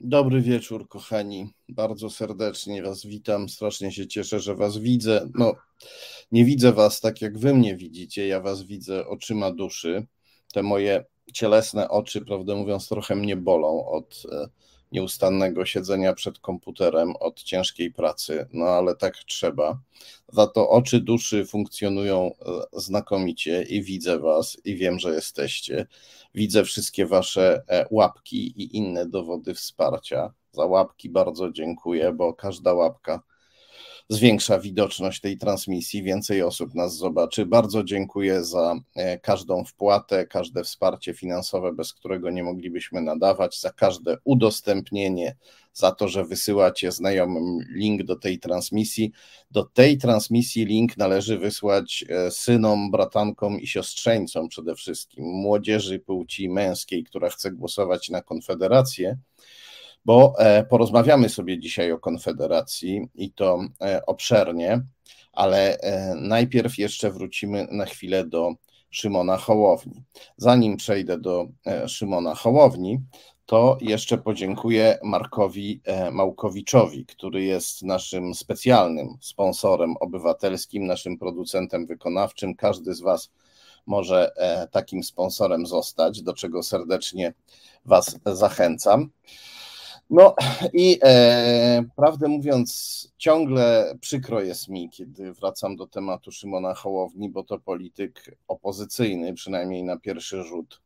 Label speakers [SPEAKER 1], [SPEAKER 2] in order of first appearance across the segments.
[SPEAKER 1] Dobry wieczór, kochani. Bardzo serdecznie Was witam. Strasznie się cieszę, że Was widzę. No, nie widzę Was tak, jak Wy mnie widzicie. Ja Was widzę oczyma duszy. Te moje cielesne oczy, prawdę mówiąc, trochę mnie bolą od e, nieustannego siedzenia przed komputerem, od ciężkiej pracy, no ale tak trzeba. Za to oczy duszy funkcjonują e, znakomicie i widzę Was i wiem, że jesteście. Widzę wszystkie Wasze e, łapki i inne dowody wsparcia. Za łapki bardzo dziękuję, bo każda łapka zwiększa widoczność tej transmisji, więcej osób nas zobaczy. Bardzo dziękuję za e, każdą wpłatę, każde wsparcie finansowe, bez którego nie moglibyśmy nadawać, za każde udostępnienie, za to, że wysyłacie znajomym link do tej transmisji. Do tej transmisji link należy wysłać e, synom, bratankom i siostrzeńcom przede wszystkim, młodzieży płci męskiej, która chce głosować na Konfederację bo e, porozmawiamy sobie dzisiaj o Konfederacji i to e, obszernie, ale e, najpierw jeszcze wrócimy na chwilę do Szymona Hołowni. Zanim przejdę do Szymona Hołowni, to jeszcze podziękuję Markowi Małkowiczowi, który jest naszym specjalnym sponsorem obywatelskim, naszym producentem wykonawczym. Każdy z Was może takim sponsorem zostać, do czego serdecznie Was zachęcam. No i e, prawdę mówiąc, ciągle przykro jest mi, kiedy wracam do tematu Szymona Hołowni, bo to polityk opozycyjny, przynajmniej na pierwszy rzut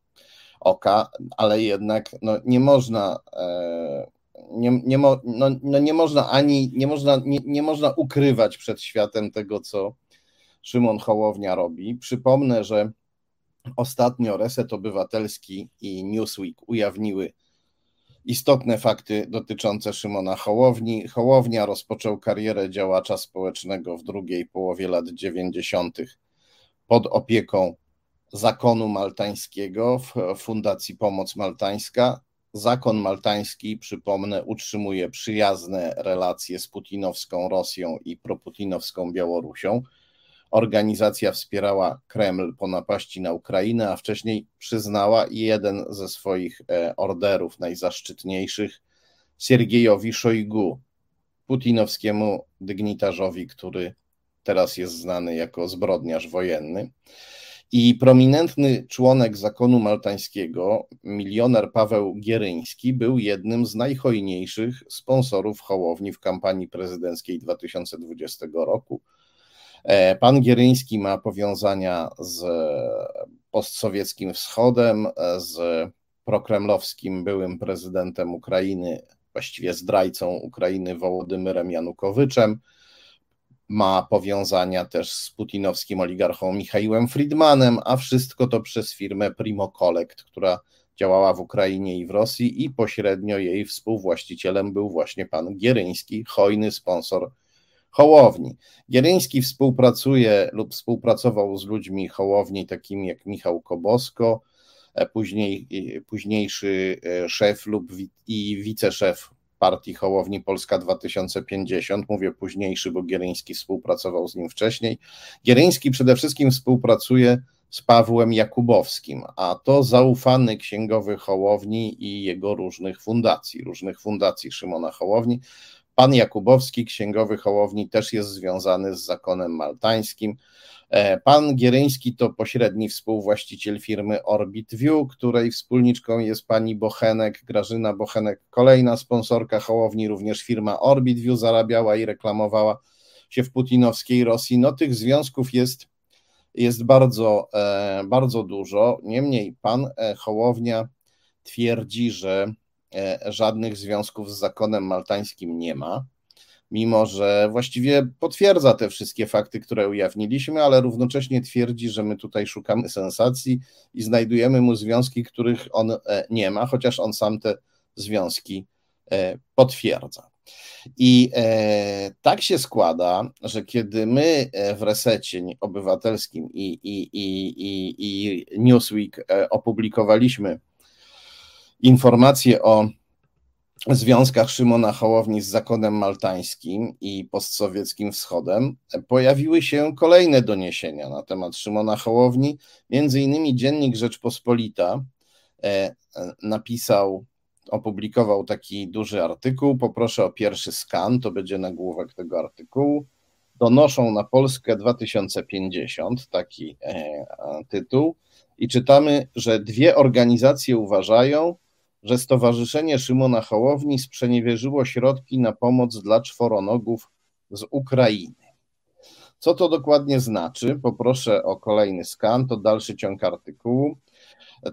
[SPEAKER 1] oka, ale jednak no, nie można. E, nie, nie, mo, no, no nie można ani nie można, nie, nie można ukrywać przed światem tego, co Szymon Hołownia robi. Przypomnę, że ostatnio Reset Obywatelski i Newsweek ujawniły istotne fakty dotyczące Szymona Hołowni. Hołownia rozpoczął karierę działacza społecznego w drugiej połowie lat 90. pod opieką zakonu maltańskiego w Fundacji Pomoc Maltańska. Zakon maltański, przypomnę, utrzymuje przyjazne relacje z putinowską Rosją i proputinowską Białorusią. Organizacja wspierała Kreml po napaści na Ukrainę, a wcześniej przyznała jeden ze swoich e, orderów najzaszczytniejszych Siergiejowi Szojgu, putinowskiemu dygnitarzowi, który teraz jest znany jako zbrodniarz wojenny. I prominentny członek zakonu maltańskiego, milioner Paweł Gieryński, był jednym z najhojniejszych sponsorów Hołowni w kampanii prezydenckiej 2020 roku. E, pan Gieryński ma powiązania z postsowieckim wschodem, z prokremlowskim byłym prezydentem Ukrainy, właściwie zdrajcą Ukrainy Wołodymyrem Janukowiczem. Ma powiązania też z putinowskim oligarchą Michałem Friedmanem, a wszystko to przez firmę Primo Collect, która działała w Ukrainie i w Rosji i pośrednio jej współwłaścicielem był właśnie pan Gieryński, hojny sponsor Hołowni. Gieryński współpracuje lub współpracował z ludźmi Hołowni, takimi jak Michał Kobosko, e, później, e, późniejszy e, szef lub i wiceszef partii Hołowni Polska 2050. Mówię późniejszy, bo Gieryński współpracował z nim wcześniej. Gieryński przede wszystkim współpracuje z Pawłem Jakubowskim, a to zaufany księgowy Hołowni i jego różnych fundacji, różnych fundacji Szymona Hołowni. Pan Jakubowski, księgowy Hołowni, też jest związany z zakonem maltańskim. E, pan Gieryński to pośredni współwłaściciel firmy Orbit View, której wspólniczką jest pani Bochenek, Grażyna Bochenek, kolejna sponsorka Hołowni, również firma Orbit View zarabiała i reklamowała się w putinowskiej Rosji. No tych związków jest, jest bardzo, e, bardzo dużo. Niemniej pan e, Hołownia twierdzi, że żadnych związków z zakonem maltańskim nie ma, mimo że właściwie potwierdza te wszystkie fakty, które ujawniliśmy, ale równocześnie twierdzi, że my tutaj szukamy sensacji i znajdujemy mu związki, których on e, nie ma, chociaż on sam te związki e, potwierdza. I e, tak się składa, że kiedy my w resecie obywatelskim i, i, i, i, i Newsweek opublikowaliśmy informacje o związkach Szymona Hołowni z zakonem maltańskim i postsowieckim wschodem, pojawiły się kolejne doniesienia na temat Szymona Hołowni. Między innymi dziennik Rzeczpospolita e, napisał opublikował taki duży artykuł. Poproszę o pierwszy skan, to będzie nagłówek tego artykułu. Donoszą na Polskę 2050, taki e, tytuł. I czytamy, że dwie organizacje uważają, że Stowarzyszenie Szymona Hołowni sprzeniewierzyło środki na pomoc dla czworonogów z Ukrainy. Co to dokładnie znaczy? Poproszę o kolejny skan, to dalszy ciąg artykułu.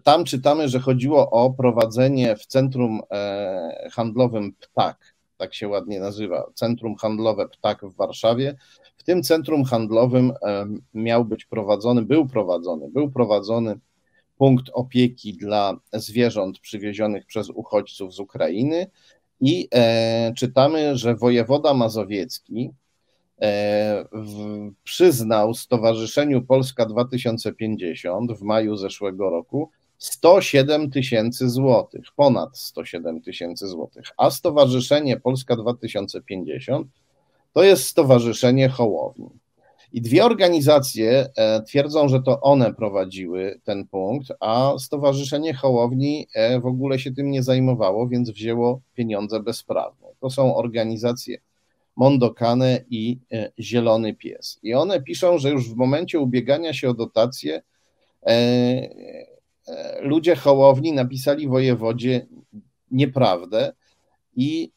[SPEAKER 1] Tam czytamy, że chodziło o prowadzenie w centrum e, handlowym Ptak, tak się ładnie nazywa, centrum handlowe Ptak w Warszawie. W tym centrum handlowym e, miał być prowadzony, był prowadzony, był prowadzony punkt opieki dla zwierząt przywiezionych przez uchodźców z Ukrainy i e, czytamy, że wojewoda mazowiecki e, w, przyznał Stowarzyszeniu Polska 2050 w maju zeszłego roku 107 tysięcy złotych, ponad 107 tysięcy złotych, a Stowarzyszenie Polska 2050 to jest Stowarzyszenie Hołowni. I dwie organizacje e, twierdzą, że to one prowadziły ten punkt, a Stowarzyszenie Hołowni e, w ogóle się tym nie zajmowało, więc wzięło pieniądze bezprawne. To są organizacje Mondokane i e, Zielony Pies. I one piszą, że już w momencie ubiegania się o dotacje ludzie Hołowni napisali wojewodzie nieprawdę i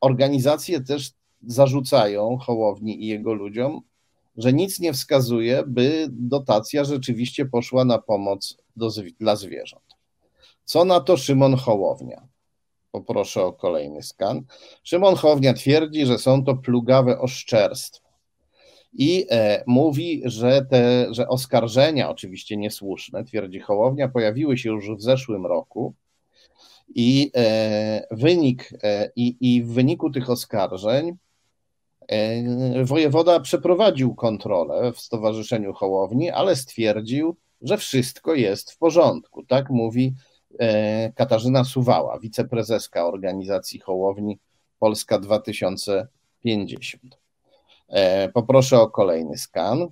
[SPEAKER 1] organizacje też zarzucają Hołowni i jego ludziom, że nic nie wskazuje, by dotacja rzeczywiście poszła na pomoc do, dla zwierząt. Co na to Szymon Hołownia? Poproszę o kolejny skan. Szymon Hołownia twierdzi, że są to plugawe oszczerstwa. I e, mówi, że te że oskarżenia, oczywiście niesłuszne, twierdzi Hołownia, pojawiły się już w zeszłym roku. I e, wynik, e, i, i w wyniku tych oskarżeń wojewoda przeprowadził kontrolę w Stowarzyszeniu Hołowni, ale stwierdził, że wszystko jest w porządku. Tak mówi e, Katarzyna Suwała, wiceprezeska organizacji Hołowni Polska 2050. E, poproszę o kolejny skan.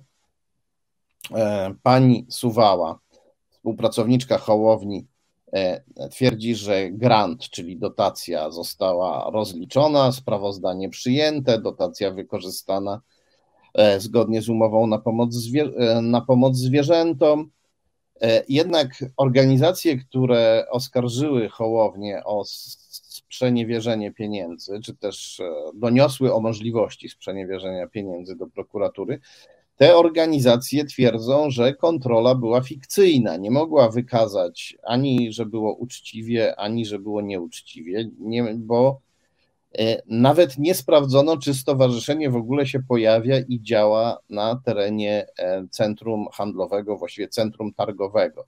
[SPEAKER 1] Pani Suwała, współpracowniczka Hołowni, E, twierdzi, że grant, czyli dotacja została rozliczona, sprawozdanie przyjęte, dotacja wykorzystana e, zgodnie z umową na pomoc, e, na pomoc zwierzętom. Jednak organizacje, które oskarżyły Hołownię o sprzeniewierzenie pieniędzy, czy też doniosły o możliwości sprzeniewierzenia pieniędzy do prokuratury, te organizacje twierdzą, że kontrola była fikcyjna. Nie mogła wykazać ani, że było uczciwie, ani, że było nieuczciwie, nie, bo e, nawet nie sprawdzono, czy stowarzyszenie w ogóle się pojawia i działa na terenie e, centrum handlowego, właściwie centrum targowego.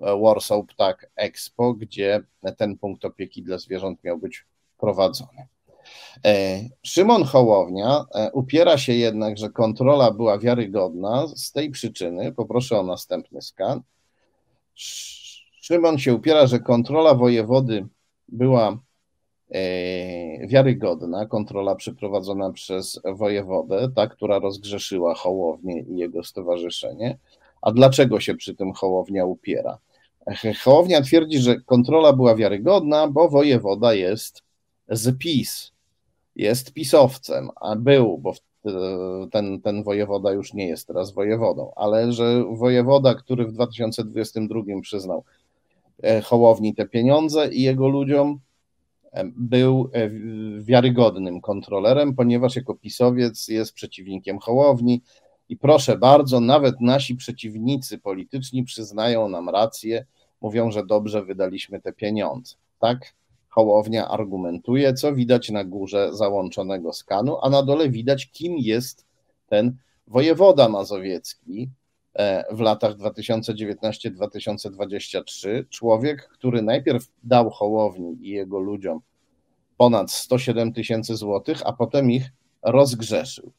[SPEAKER 1] E, Warsaw Ptak Expo, gdzie ten punkt opieki dla zwierząt miał być prowadzony. E, Szymon Hołownia e, upiera się jednak, że kontrola była wiarygodna z tej przyczyny, poproszę o następny skan. Szymon się upiera, że kontrola wojewody była e, wiarygodna, kontrola przeprowadzona przez wojewodę, ta, która rozgrzeszyła Hołownię i jego stowarzyszenie. A dlaczego się przy tym Hołownia upiera? Hołownia twierdzi, że kontrola była wiarygodna, bo wojewoda jest z PiS jest pisowcem, a był, bo ten, ten wojewoda już nie jest teraz wojewodą, ale że wojewoda, który w 2022 przyznał e, Hołowni te pieniądze i jego ludziom, e, był e, wiarygodnym kontrolerem, ponieważ jako pisowiec jest przeciwnikiem Hołowni i proszę bardzo, nawet nasi przeciwnicy polityczni przyznają nam rację, mówią, że dobrze wydaliśmy te pieniądze. Tak? Hołownia argumentuje, co widać na górze załączonego skanu, a na dole widać, kim jest ten wojewoda mazowiecki e, w latach 2019-2023. Człowiek, który najpierw dał Hołowni i jego ludziom ponad 107 tysięcy złotych, a potem ich rozgrzeszył.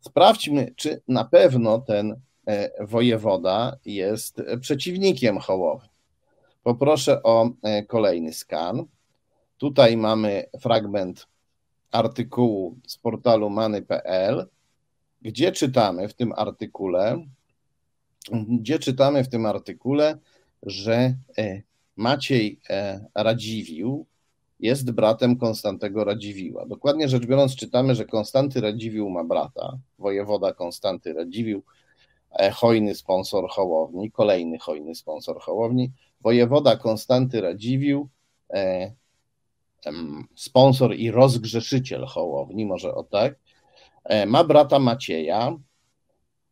[SPEAKER 1] Sprawdźmy, czy na pewno ten e, wojewoda jest przeciwnikiem Hołowni. Poproszę o e, kolejny skan. Tutaj mamy fragment artykułu z portalu many.pl, gdzie czytamy w tym artykule, gdzie czytamy w tym artykule, że e, Maciej Radziwił jest bratem Konstantego Radziwiła. Dokładnie rzecz biorąc, czytamy, że Konstanty Radziwił ma brata, wojewoda Konstanty Radziwił, hojny sponsor Hołowni, kolejny hojny sponsor Hołowni, wojewoda Konstanty Radziwił, sponsor i rozgrzeszyciel Hołowni, może o tak, e, ma brata Macieja,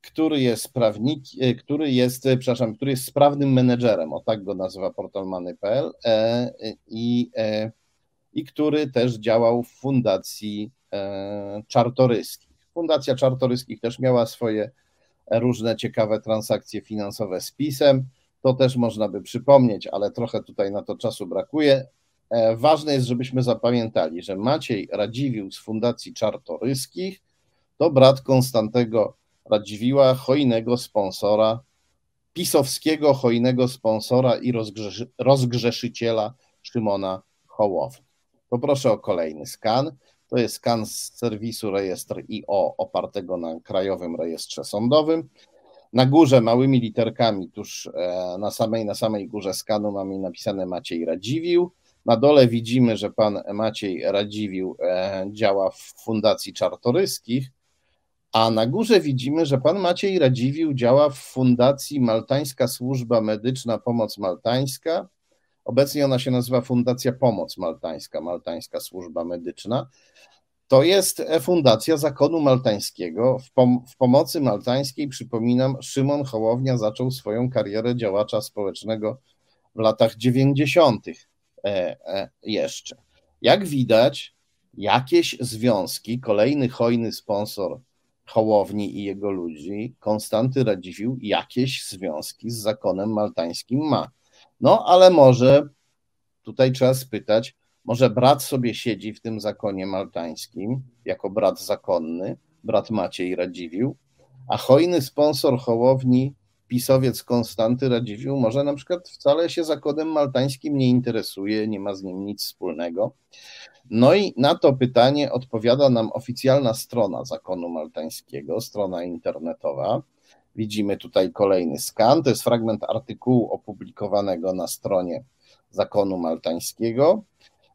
[SPEAKER 1] który jest prawnik, e, który jest, e, przepraszam, który jest sprawnym menedżerem, o tak go nazywa portal Many.pl i, i który też działał w fundacji Czartoryskich. Fundacja Czartoryskich też miała swoje różne ciekawe transakcje finansowe z PiSem. To też można by przypomnieć, ale trochę tutaj na to czasu brakuje. E, ważne jest, żebyśmy zapamiętali, że Maciej Radziwił z Fundacji Czartoryskich to brat Konstantego Radziwiła, hojnego sponsora, pisowskiego hojnego sponsora i rozgrzeszy, rozgrzeszyciela Szymona Hołowni. Poproszę o kolejny skan. To jest skan z serwisu rejestr IO opartego na Krajowym Rejestrze Sądowym. Na górze małymi literkami, tuż e, na samej, na samej górze skanu mamy napisane Maciej Radziwił. Na dole widzimy, że pan Maciej Radziwił e, działa w Fundacji Czartoryskich, a na górze widzimy, że pan Maciej Radziwił działa w Fundacji Maltańska Służba Medyczna Pomoc Maltańska. Obecnie ona się nazywa Fundacja Pomoc Maltańska, Maltańska Służba Medyczna. To jest fundacja zakonu maltańskiego. W, pom w, pomocy maltańskiej, przypominam, Szymon Hołownia zaczął swoją karierę działacza społecznego w latach 90. E, e, jeszcze. Jak widać, jakieś związki, kolejny hojny sponsor Hołowni i jego ludzi, Konstanty Radziwił, jakieś związki z zakonem maltańskim ma. No, ale może tutaj trzeba spytać, może brat sobie siedzi w tym zakonie maltańskim, jako brat zakonny, brat Maciej Radziwił, a hojny sponsor Hołowni pisowiec Konstanty Radziwiłł może na przykład wcale się zakodem maltańskim nie interesuje, nie ma z nim nic wspólnego. No i na to pytanie odpowiada nam oficjalna strona zakonu maltańskiego, strona internetowa. Widzimy tutaj kolejny skan. To jest fragment artykułu opublikowanego na stronie zakonu maltańskiego.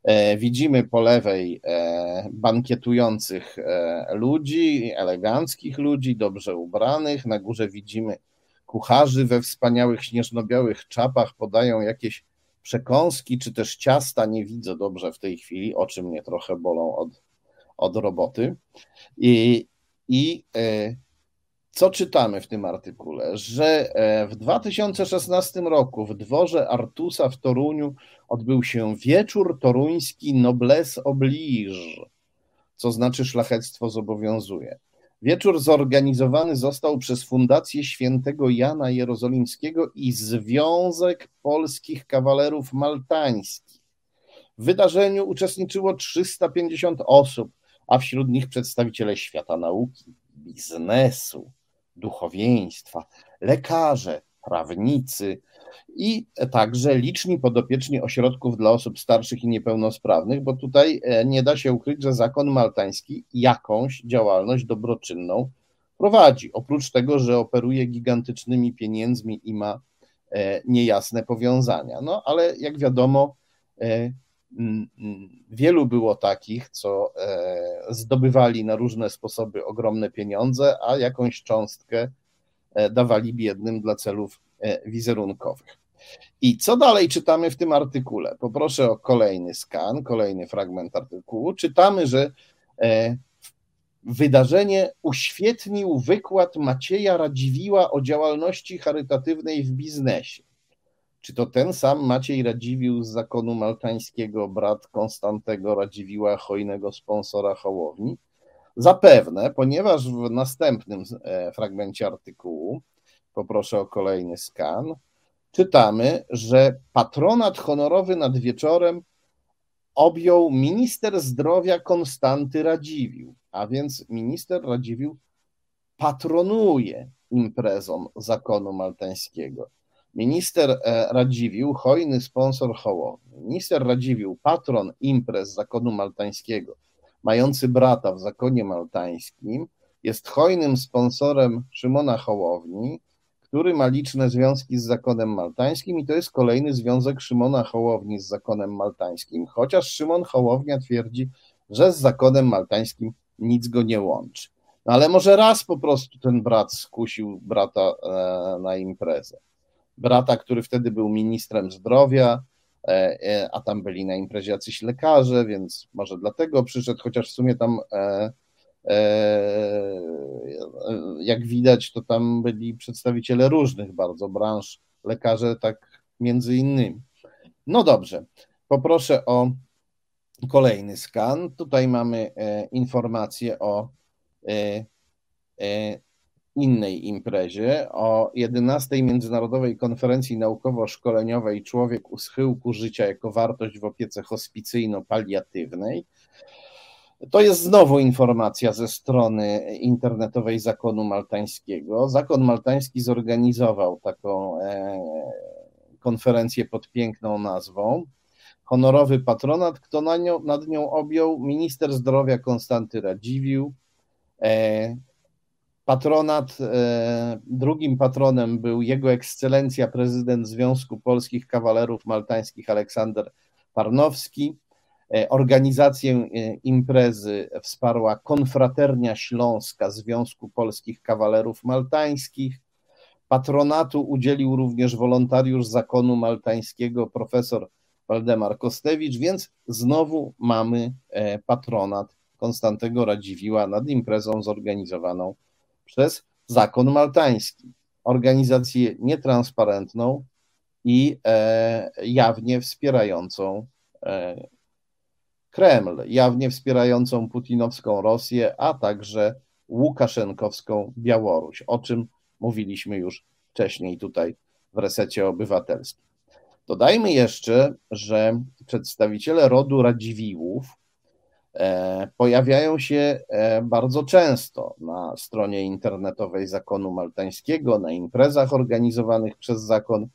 [SPEAKER 1] E, widzimy po lewej e, bankietujących e, ludzi, eleganckich ludzi, dobrze ubranych. Na górze widzimy kucharzy we wspaniałych śnieżno-białych czapach podają jakieś przekąski czy też ciasta, nie widzę dobrze w tej chwili, oczy mnie trochę bolą od, od roboty. I, i e, co czytamy w tym artykule? Że e, w 2016 roku w dworze Artusa w Toruniu odbył się wieczór toruński Noblesse Oblige, co znaczy szlachectwo zobowiązuje. Wieczór zorganizowany został przez Fundację Świętego Jana Jerozolimskiego i Związek Polskich Kawalerów Maltańskich. W wydarzeniu uczestniczyło 350 osób, a wśród nich przedstawiciele świata nauki, biznesu, duchowieństwa, lekarze, prawnicy, i także liczni podopieczni ośrodków dla osób starszych i niepełnosprawnych, bo tutaj e, nie da się ukryć, że zakon maltański jakąś działalność dobroczynną prowadzi. Oprócz tego, że operuje gigantycznymi pieniędzmi i ma e, niejasne powiązania. No ale jak wiadomo, e, wielu było takich, co zdobywali na różne sposoby ogromne pieniądze, a jakąś cząstkę dawali biednym dla celów wizerunkowych. I co dalej czytamy w tym artykule? Poproszę o kolejny skan, kolejny fragment artykułu. Czytamy, że e, wydarzenie uświetnił wykład Macieja Radziwiła o działalności charytatywnej w biznesie. Czy to ten sam Maciej Radziwił z zakonu maltańskiego, brat Konstantego Radziwiła, hojnego sponsora Hołowni? Zapewne, ponieważ w następnym e, fragmencie artykułu, poproszę o kolejny skan, czytamy, że patronat honorowy nad wieczorem objął minister zdrowia Konstanty Radziwił, a więc minister Radziwił patronuje imprezom zakonu maltańskiego. Minister e, Radziwił, hojny sponsor Hołowni, minister Radziwił, patron imprez zakonu maltańskiego, mający brata w zakonie maltańskim, jest hojnym sponsorem Szymona Hołowni, który ma liczne związki z zakonem maltańskim i to jest kolejny związek Szymona Hołowni z zakonem maltańskim, chociaż Szymon Hołownia twierdzi, że z zakonem maltańskim nic go nie łączy. No ale może raz po prostu ten brat skusił brata e, na imprezę. Brata, który wtedy był ministrem zdrowia, a tam byli na imprezie jacyś lekarze, więc może dlatego przyszedł, chociaż w sumie tam jak widać, to tam byli przedstawiciele różnych bardzo branż, lekarze tak między innymi. No dobrze, poproszę o kolejny skan. Tutaj mamy informację o E, e, innej imprezie, o 11 Międzynarodowej Konferencji Naukowo-Szkoleniowej Człowiek u schyłku życia jako wartość w opiece hospicyjno-paliatywnej. To jest znowu informacja ze strony internetowej Zakonu Maltańskiego. Zakon Maltański zorganizował taką e, konferencję pod piękną nazwą. Honorowy patronat, kto na nią, nad nią objął minister zdrowia Konstanty Radziwiłł, E, patronat, e, drugim patronem był Jego Ekscelencja prezydent Związku Polskich Kawalerów Maltańskich Aleksander Parnowski. E, organizację imprezy wsparła Konfraternia Śląska Związku Polskich Kawalerów Maltańskich. Patronatu udzielił również wolontariusz zakonu maltańskiego profesor Waldemar Kostewicz, więc znowu mamy patronat Konstantego Radziwiła nad imprezą zorganizowaną przez Zakon Maltański. Organizację nietransparentną i e, jawnie wspierającą e, Kreml, jawnie wspierającą putinowską Rosję, a także łukaszenkowską Białoruś, o czym mówiliśmy już wcześniej tutaj w resecie obywatelskim. Dodajmy jeszcze, że przedstawiciele rodu Radziwiłłów pojawiają się e, bardzo często na stronie internetowej zakonu maltańskiego, na imprezach organizowanych przez zakon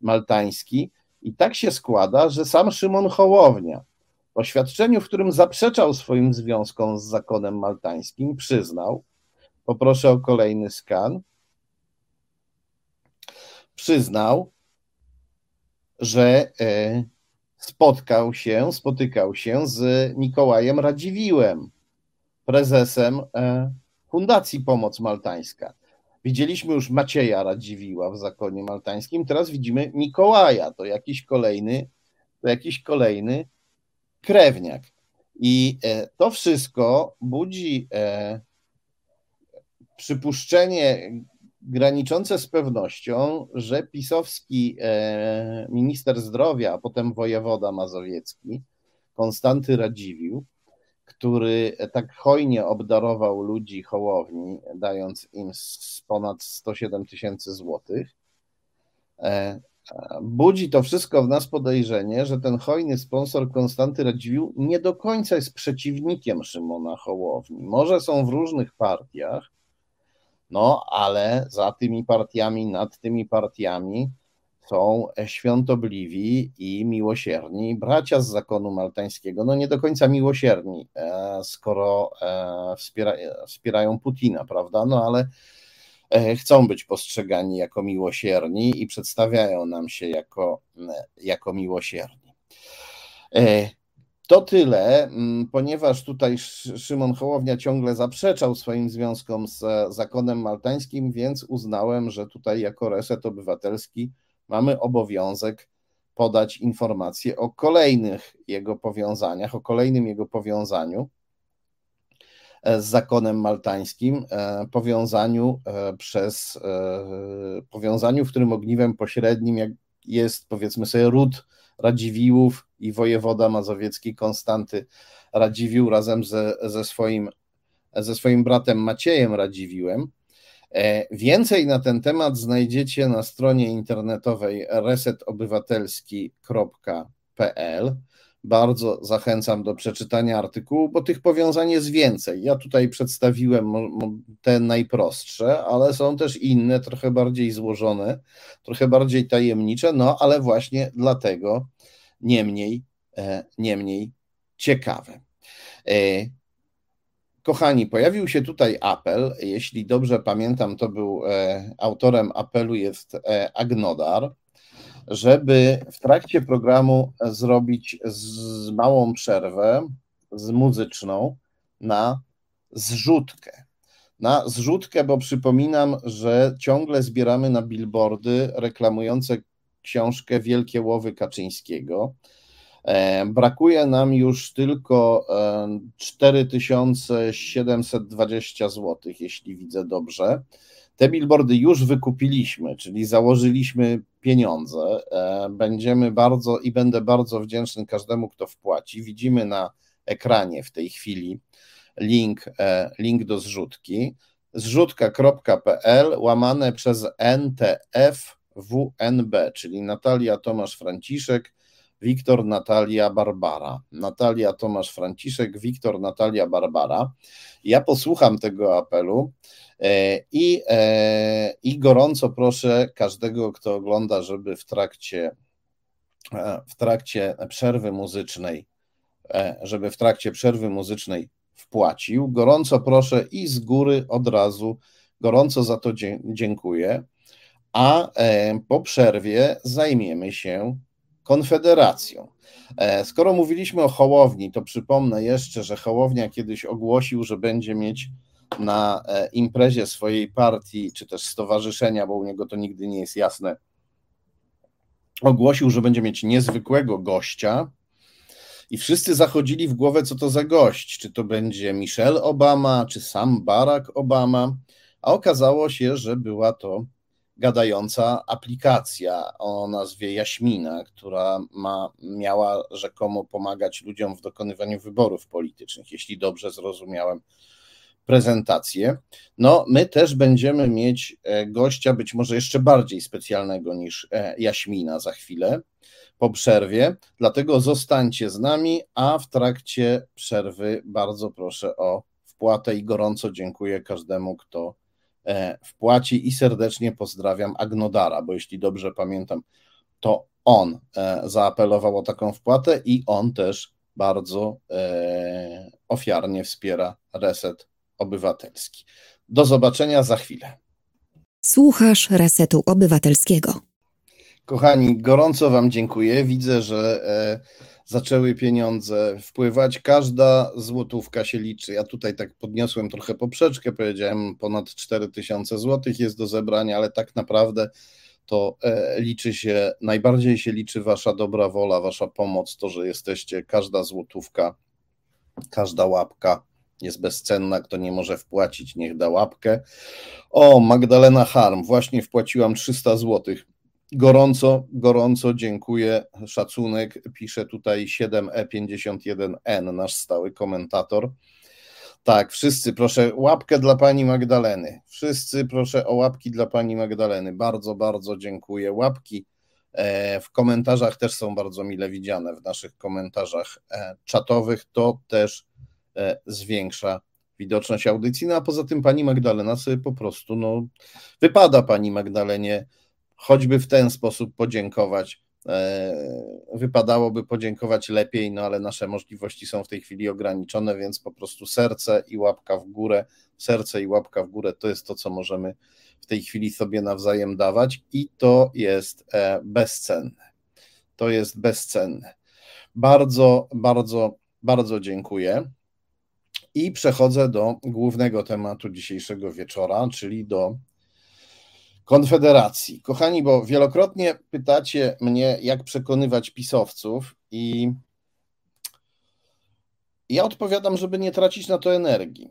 [SPEAKER 1] maltański. I tak się składa, że sam Szymon Hołownia w oświadczeniu, w którym zaprzeczał swoim związkom z zakonem maltańskim, przyznał, poproszę o kolejny skan, przyznał, że e, spotkał się, spotykał się z Mikołajem Radziwiłem, prezesem e, Fundacji Pomoc Maltańska. Widzieliśmy już Macieja Radziwiła w zakonie maltańskim, teraz widzimy Mikołaja, to jakiś kolejny, to jakiś kolejny krewniak. I e, to wszystko budzi e, przypuszczenie graniczące z pewnością, że pisowski e, minister zdrowia, a potem wojewoda mazowiecki, Konstanty Radziwił, który tak hojnie obdarował ludzi Hołowni, dając im ponad 107 tysięcy złotych, e, budzi to wszystko w nas podejrzenie, że ten hojny sponsor Konstanty Radziwił nie do końca jest przeciwnikiem Szymona Hołowni. Może są w różnych partiach, no, ale za tymi partiami, nad tymi partiami są świątobliwi i miłosierni bracia z zakonu maltańskiego. No nie do końca miłosierni, e, skoro e, wspiera, wspierają Putina, prawda? No ale e, chcą być postrzegani jako miłosierni i przedstawiają nam się jako, jako miłosierni. To tyle, mm, ponieważ tutaj Szymon Hołownia ciągle zaprzeczał swoim związkom z zakonem maltańskim, więc uznałem, że tutaj jako reset obywatelski mamy obowiązek podać informacje o kolejnych jego powiązaniach, o kolejnym jego powiązaniu e, z zakonem maltańskim, e, powiązaniu e, przez powiązaniu, w którym ogniwem pośrednim jest powiedzmy sobie ród Radziwiłłów i wojewoda mazowiecki Konstanty Radziwiłł razem ze, ze, swoim, ze swoim bratem Maciejem Radziwiłem. E, więcej na ten temat znajdziecie na stronie internetowej resetobywatelski.pl. Bardzo zachęcam do przeczytania artykułu, bo tych powiązań jest więcej. Ja tutaj przedstawiłem te najprostsze, ale są też inne, trochę bardziej złożone, trochę bardziej tajemnicze, no ale właśnie dlatego niemniej, e, niemniej ciekawe. E, kochani, pojawił się tutaj apel. Jeśli dobrze pamiętam, to był e, autorem apelu jest Agnodar, żeby w trakcie programu zrobić z małą przerwę z muzyczną na zrzutkę. Na zrzutkę, bo przypominam, że ciągle zbieramy na billboardy reklamujące książkę Wielkie Łowy Kaczyńskiego. E, brakuje nam już tylko 4720 zł, jeśli widzę dobrze. Te billboardy już wykupiliśmy, czyli założyliśmy pieniądze. E, będziemy bardzo i będę bardzo wdzięczny każdemu, kto wpłaci. Widzimy na ekranie w tej chwili link, e, link do zrzutki. Zrzutka.pl łamane przez NTFWNB, czyli Natalia Tomasz Franciszek, Wiktor Natalia Barbara. Natalia Tomasz Franciszek, Wiktor Natalia Barbara. Ja posłucham tego apelu e, i, e, i gorąco proszę każdego, kto ogląda, żeby w trakcie, w trakcie przerwy muzycznej E, żeby w trakcie przerwy muzycznej wpłacił. Gorąco proszę i z góry od razu gorąco za to dziękuję. A e, po przerwie zajmiemy się Konfederacją. E, skoro mówiliśmy o Hołowni, to przypomnę jeszcze, że Hołownia kiedyś ogłosił, że będzie mieć na imprezie swojej partii, czy też stowarzyszenia, bo u niego to nigdy nie jest jasne, ogłosił, że będzie mieć niezwykłego gościa, i wszyscy zachodzili w głowę, co to za gość, czy to będzie Michelle Obama, czy sam Barack Obama, a okazało się, że była to gadająca aplikacja o nazwie Jaśmina, która ma, miała rzekomo pomagać ludziom w dokonywaniu wyborów politycznych, jeśli dobrze zrozumiałem prezentację. No, my też będziemy mieć e, gościa być może jeszcze bardziej specjalnego niż e, Jaśmina za chwilę po przerwie, dlatego zostańcie z nami, a w trakcie przerwy bardzo proszę o wpłatę i gorąco dziękuję każdemu, kto wpłaci i serdecznie pozdrawiam Agnodara, bo jeśli dobrze pamiętam, to on e, zaapelował o taką wpłatę i on też bardzo e, ofiarnie wspiera reset obywatelski. Do zobaczenia za chwilę.
[SPEAKER 2] Słuchasz Resetu Obywatelskiego.
[SPEAKER 1] Kochani, gorąco Wam dziękuję. Widzę, że e, zaczęły pieniądze wpływać. Każda złotówka się liczy. Ja tutaj tak podniosłem trochę poprzeczkę, powiedziałem ponad 4000 złotych jest do zebrania, ale tak naprawdę to e, liczy się, najbardziej się liczy Wasza dobra wola, Wasza pomoc, to, że jesteście, każda złotówka, każda łapka jest bezcenna, kto nie może wpłacić, niech da łapkę. O, Magdalena Harm, właśnie wpłaciłam 300 złotych. Gorąco, gorąco dziękuję. Szacunek pisze tutaj 7E51N, nasz stały komentator. Tak, wszyscy proszę łapkę dla pani Magdaleny. Wszyscy proszę o łapki dla pani Magdaleny. Bardzo, bardzo dziękuję. Łapki e, w komentarzach też są bardzo mile widziane, w naszych komentarzach e, czatowych. To też e, zwiększa widoczność audycji. No a poza tym pani Magdalena sobie po prostu, no, wypada pani Magdalenie choćby w ten sposób podziękować. E, wypadałoby podziękować lepiej, no ale nasze możliwości są w tej chwili ograniczone, więc po prostu serce i łapka w górę, serce i łapka w górę to jest to, co możemy w tej chwili sobie nawzajem dawać i to jest e, bezcenne. To jest bezcenne. Bardzo, bardzo, bardzo dziękuję. I przechodzę do głównego tematu dzisiejszego wieczora, czyli do Konfederacji. Kochani, bo wielokrotnie pytacie mnie, jak przekonywać pisowców, i ja odpowiadam, żeby nie tracić na to energii.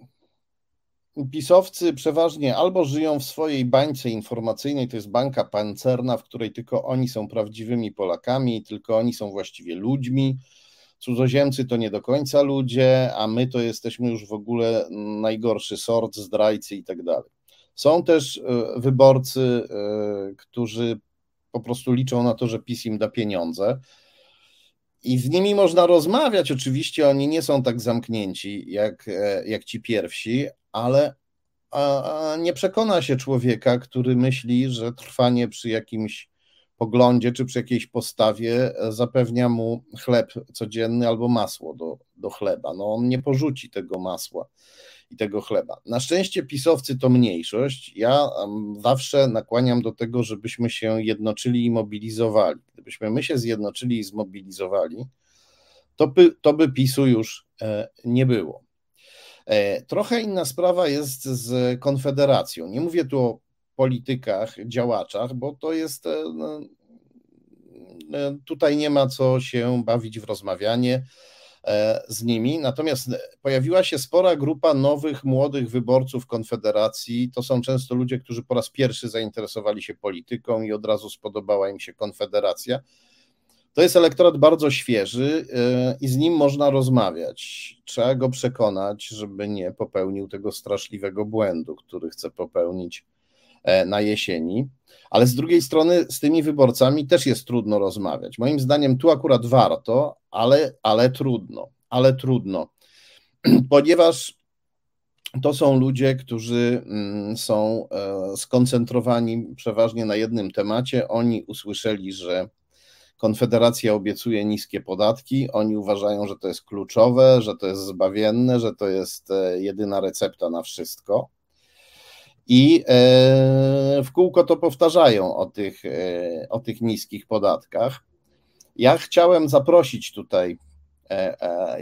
[SPEAKER 1] Pisowcy przeważnie albo żyją w swojej bańce informacyjnej, to jest bańka pancerna, w której tylko oni są prawdziwymi Polakami, tylko oni są właściwie ludźmi. Cudzoziemcy to nie do końca ludzie, a my to jesteśmy już w ogóle najgorszy sort, zdrajcy i tak dalej. Są też e, wyborcy, e, którzy po prostu liczą na to, że PiS im da pieniądze. I z nimi można rozmawiać. Oczywiście oni nie są tak zamknięci jak, e, jak ci pierwsi, ale nie przekona się człowieka, który myśli, że trwanie przy jakimś poglądzie czy przy jakiejś postawie zapewnia mu chleb codzienny albo masło do, do chleba. No on nie porzuci tego masła i tego chleba. Na szczęście pisowcy to mniejszość. Ja zawsze nakłaniam do tego, żebyśmy się jednoczyli i mobilizowali. Gdybyśmy my się zjednoczyli i zmobilizowali, to by, to by PiSu już e, nie było. E, trochę inna sprawa jest z Konfederacją. Nie mówię tu o politykach, działaczach, bo to jest. E, no, tutaj nie ma co się bawić w rozmawianie z nimi. Natomiast pojawiła się spora grupa nowych, młodych wyborców Konfederacji. To są często ludzie, którzy po raz pierwszy zainteresowali się polityką i od razu spodobała im się Konfederacja. To jest elektorat bardzo świeży e, i z nim można rozmawiać. Trzeba go przekonać, żeby nie popełnił tego straszliwego błędu, który chce popełnić e, na jesieni. Ale z drugiej strony z tymi wyborcami też jest trudno rozmawiać. Moim zdaniem tu akurat warto, ale, ale trudno, ale trudno, ponieważ to są ludzie, którzy mm, są e, skoncentrowani przeważnie na jednym temacie. Oni usłyszeli, że Konfederacja obiecuje niskie podatki, oni uważają, że to jest kluczowe, że to jest zbawienne, że to jest e, jedyna recepta na wszystko. I e, w kółko to powtarzają o tych, e, o tych niskich podatkach. Ja chciałem zaprosić tutaj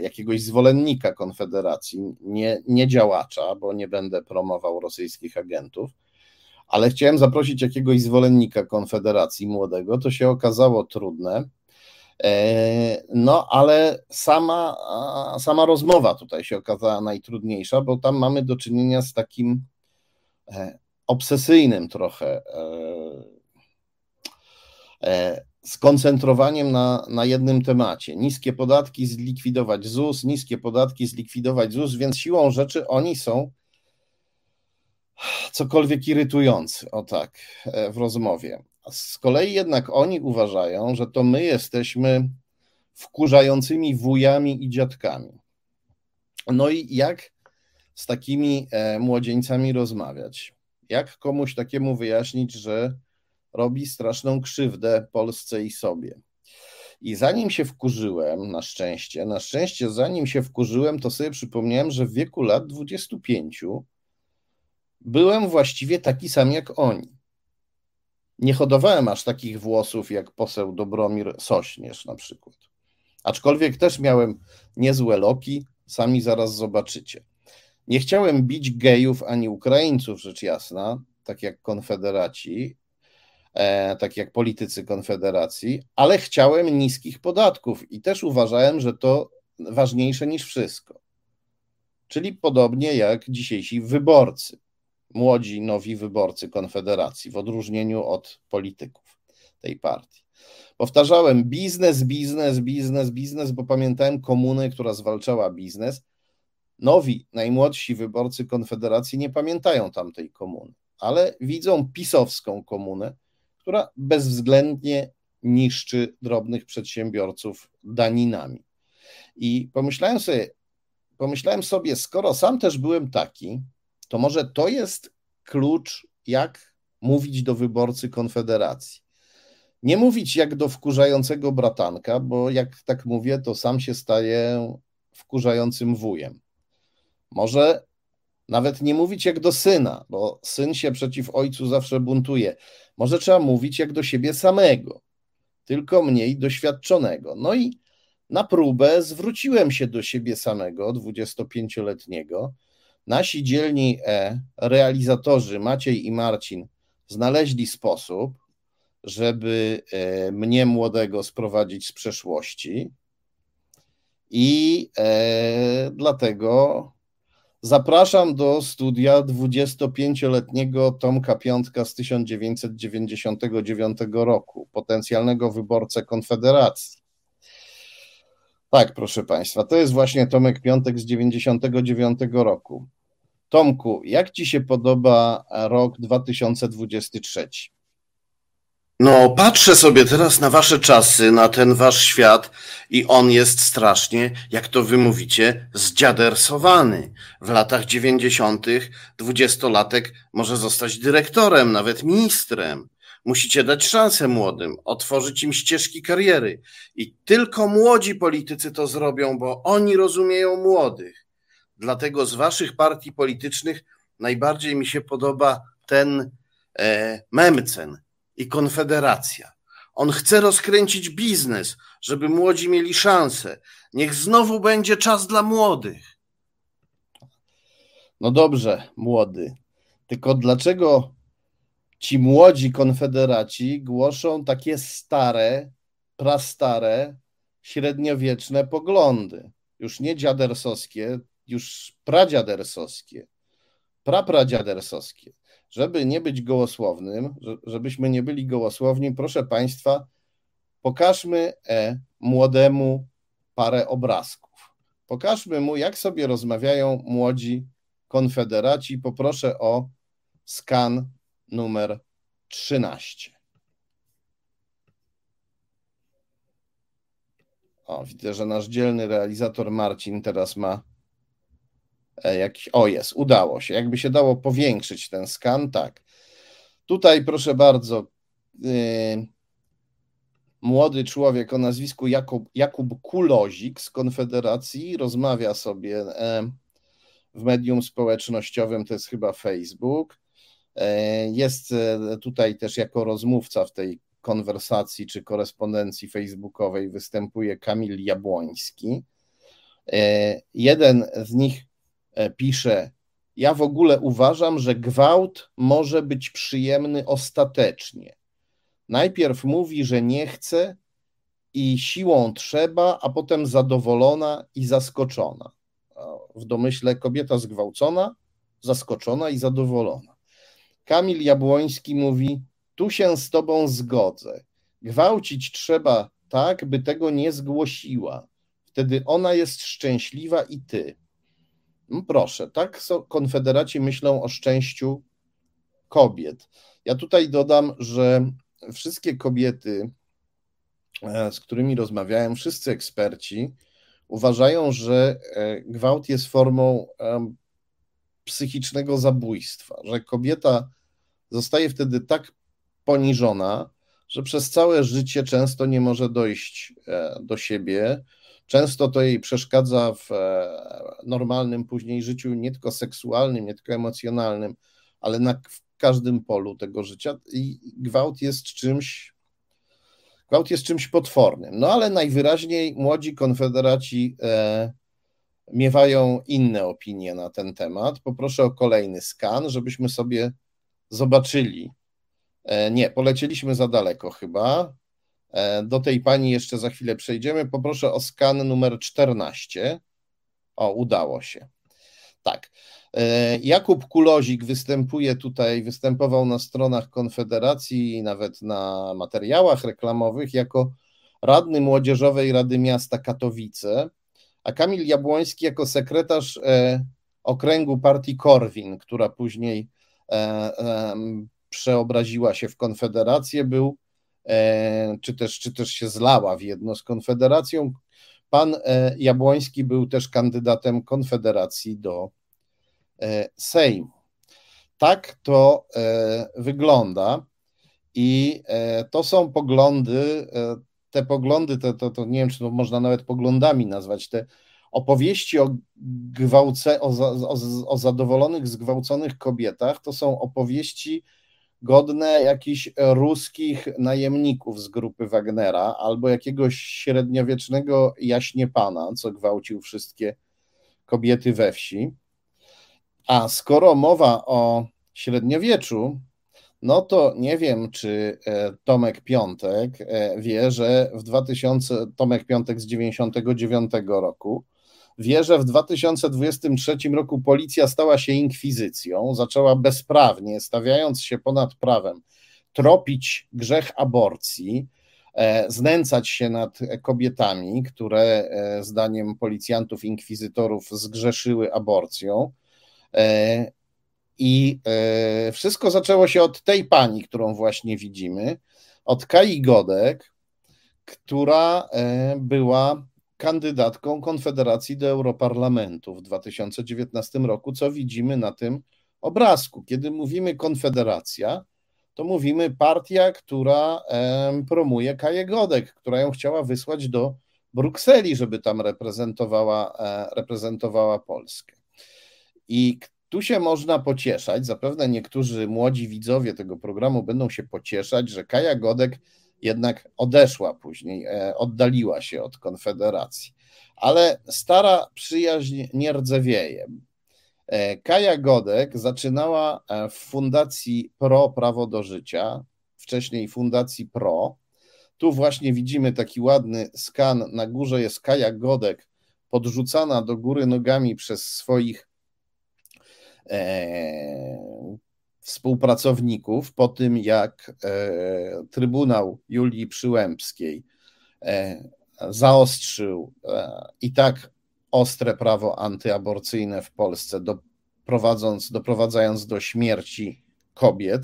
[SPEAKER 1] jakiegoś zwolennika Konfederacji, nie, nie działacza, bo nie będę promował rosyjskich agentów ale chciałem zaprosić jakiegoś zwolennika Konfederacji młodego, to się okazało trudne. E, no, ale sama, sama rozmowa tutaj się okazała najtrudniejsza, bo tam mamy do czynienia z takim e, obsesyjnym trochę e, skoncentrowaniem na, na jednym temacie. Niskie podatki zlikwidować ZUS, niskie podatki zlikwidować ZUS, więc siłą rzeczy oni są cokolwiek irytujący, o tak, e, w rozmowie. Z kolei jednak oni uważają, że to my jesteśmy wkurzającymi wujami i dziadkami. No i jak z takimi e, młodzieńcami rozmawiać? Jak komuś takiemu wyjaśnić, że robi straszną krzywdę Polsce i sobie? I zanim się wkurzyłem, na szczęście, na szczęście, zanim się wkurzyłem, to sobie przypomniałem, że w wieku lat 25 byłem właściwie taki sam jak oni. Nie hodowałem aż takich włosów jak poseł Dobromir Sośnierz na przykład. Aczkolwiek też miałem niezłe loki, sami zaraz zobaczycie. Nie chciałem bić gejów ani Ukraińców, rzecz jasna, tak jak konfederaci, e, tak jak politycy konfederacji, ale chciałem niskich podatków i też uważałem, że to ważniejsze niż wszystko. Czyli podobnie jak dzisiejsi wyborcy młodzi, nowi wyborcy Konfederacji, w odróżnieniu od polityków tej partii. Powtarzałem biznes, biznes, biznes, biznes, bo pamiętałem komunę, która zwalczała biznes. Nowi, najmłodsi wyborcy Konfederacji nie pamiętają tamtej komuny, ale widzą pisowską komunę, która bezwzględnie niszczy drobnych przedsiębiorców daninami. I pomyślałem sobie, pomyślałem sobie, skoro sam też byłem taki, to może to jest klucz, jak mówić do wyborcy Konfederacji. Nie mówić jak do wkurzającego bratanka, bo jak tak mówię, to sam się staje wkurzającym wujem. Może nawet nie mówić jak do syna, bo syn się przeciw ojcu zawsze buntuje. Może trzeba mówić jak do siebie samego, tylko mniej doświadczonego. No i na próbę zwróciłem się do siebie samego, 25-letniego, Nasi dzielni e, realizatorzy Maciej i Marcin znaleźli sposób, żeby e, mnie młodego sprowadzić z przeszłości. I e, dlatego zapraszam do studia 25-letniego Tomka Piątka z 1999 roku, potencjalnego wyborcę Konfederacji. Tak, proszę Państwa, to jest właśnie Tomek Piątek z 99 roku. Tomku, jak Ci się podoba rok 2023?
[SPEAKER 3] No, patrzę sobie teraz na Wasze czasy, na ten Wasz świat i on jest strasznie, jak to Wy mówicie, zdziadersowany. W latach 90. dwudziestolatek może zostać dyrektorem, nawet ministrem. Musicie dać szansę młodym, otworzyć im ścieżki kariery. I tylko młodzi politycy to zrobią, bo oni rozumieją młodych. Dlatego z waszych partii politycznych najbardziej mi się podoba ten e, Memcen i Konfederacja. On chce rozkręcić biznes, żeby młodzi mieli szansę. Niech znowu będzie czas dla młodych.
[SPEAKER 1] No dobrze, młody. Tylko dlaczego ci młodzi konfederaci głoszą takie stare, prastare, średniowieczne poglądy? Już nie dziadersowskie, już pradziadersowskie, prapradziadersowskie. Żeby nie być gołosłownym, żebyśmy nie byli gołosłowni, proszę Państwa, pokażmy e, młodemu parę obrazków. Pokażmy mu, jak sobie rozmawiają młodzi konfederaci. Poproszę o skan numer 13. O, widzę, że nasz dzielny realizator Marcin teraz ma jakiś. O, jest, udało się. Jakby się dało powiększyć ten skan, tak. Tutaj, proszę bardzo, yy, młody człowiek o nazwisku Jakub, Jakub Kulozik z Konfederacji rozmawia sobie yy, w medium społecznościowym, to jest chyba Facebook. E, jest e, tutaj też jako rozmówca w tej konwersacji czy korespondencji facebookowej występuje Kamil Jabłoński. E, jeden z nich pisze: Ja w ogóle uważam, że gwałt może być przyjemny ostatecznie. Najpierw mówi, że nie chce i siłą trzeba, a potem zadowolona i zaskoczona w domyśle kobieta zgwałcona, zaskoczona i zadowolona. Kamil Jabłoński mówi: Tu się z tobą zgodzę. Gwałcić trzeba tak, by tego nie zgłosiła. Wtedy ona jest szczęśliwa i ty. No proszę, tak konfederaci myślą o szczęściu kobiet. Ja tutaj dodam, że wszystkie kobiety, e, z którymi rozmawiałem, wszyscy eksperci, uważają, że e, gwałt jest formą psychicznego zabójstwa, że kobieta zostaje wtedy tak poniżona, że przez całe życie często nie może dojść e, do siebie. Często to jej przeszkadza w e, normalnym później życiu, nie tylko seksualnym, nie tylko emocjonalnym, ale na, w każdym polu tego życia. I gwałt jest czymś Gwałt jest czymś potwornym. No ale najwyraźniej młodzi konfederaci e, miewają inne opinie na ten temat. Poproszę o kolejny skan, żebyśmy sobie zobaczyli. E, nie, polecieliśmy za daleko chyba. E, do tej pani jeszcze za chwilę przejdziemy. Poproszę o skan numer 14. O, udało się. Tak. E, Jakub Kulozik występuje tutaj, występował na stronach Konfederacji, nawet na materiałach reklamowych, jako radny Młodzieżowej Rady Miasta Katowice, a Kamil Jabłoński jako sekretarz e, okręgu partii Korwin, która później przeobraziła się w Konfederację, był, czy też, czy też się zlała w jedno z Konfederacją. Pan Jabłoński był też kandydatem Konfederacji do E, Sejmu. Tak to e, wygląda i e, to są poglądy, te poglądy, to, to, to nie wiem, czy to można nawet poglądami nazwać, te opowieści o, gwałce, o, o, o zadowolonych, zgwałconych kobietach, to są opowieści godne jakichś ruskich najemników z grupy Wagnera albo jakiegoś średniowiecznego jaśnie pana, co gwałcił wszystkie kobiety we wsi. A skoro mowa o średniowieczu, no to nie wiem, czy e, Tomek Piątek e, wie, że w 2000, Tomek Piątek z 99 roku, wie, że w 2023 roku policja stała się inkwizycją, zaczęła bezprawnie, stawiając się ponad prawem, tropić grzech aborcji, e, znęcać się nad kobietami, które zdaniem policjantów, inkwizytorów zgrzeszyły aborcją. E, I e, wszystko zaczęło się od tej pani, którą właśnie widzimy, od Kai Godek, która e, była kandydatką Konfederacji do Europarlamentu w 2019 roku, co widzimy na tym obrazku. Kiedy mówimy Konfederacja, to mówimy partia, która promuje Kaję Godek, która ją chciała wysłać do Brukseli, żeby tam reprezentowała, reprezentowała Polskę. I tu się można pocieszać, zapewne niektórzy młodzi widzowie tego programu będą się pocieszać, że Kaja Godek jednak odeszła później, e, oddaliła się od Konfederacji. Ale stara przyjaźń nie rdzewieje. E, Kaja Godek zaczynała e, w Fundacji Pro Prawo do Życia, wcześniej Fundacji Pro. Tu właśnie widzimy taki ładny skan. Na górze jest Kaja Godek, podrzucana do góry nogami przez swoich współpracowników po tym, jak e, Trybunał Julii Przyłębskiej e, zaostrzył e, i tak ostre prawo antyaborcyjne w Polsce, doprowadząc, doprowadzając do śmierci kobiet,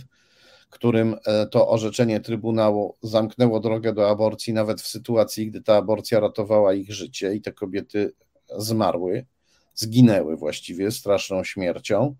[SPEAKER 1] którym to orzeczenie Trybunału zamknęło drogę do aborcji, nawet w sytuacji, gdy ta aborcja ratowała ich życie i te kobiety zmarły, zginęły właściwie straszną śmiercią.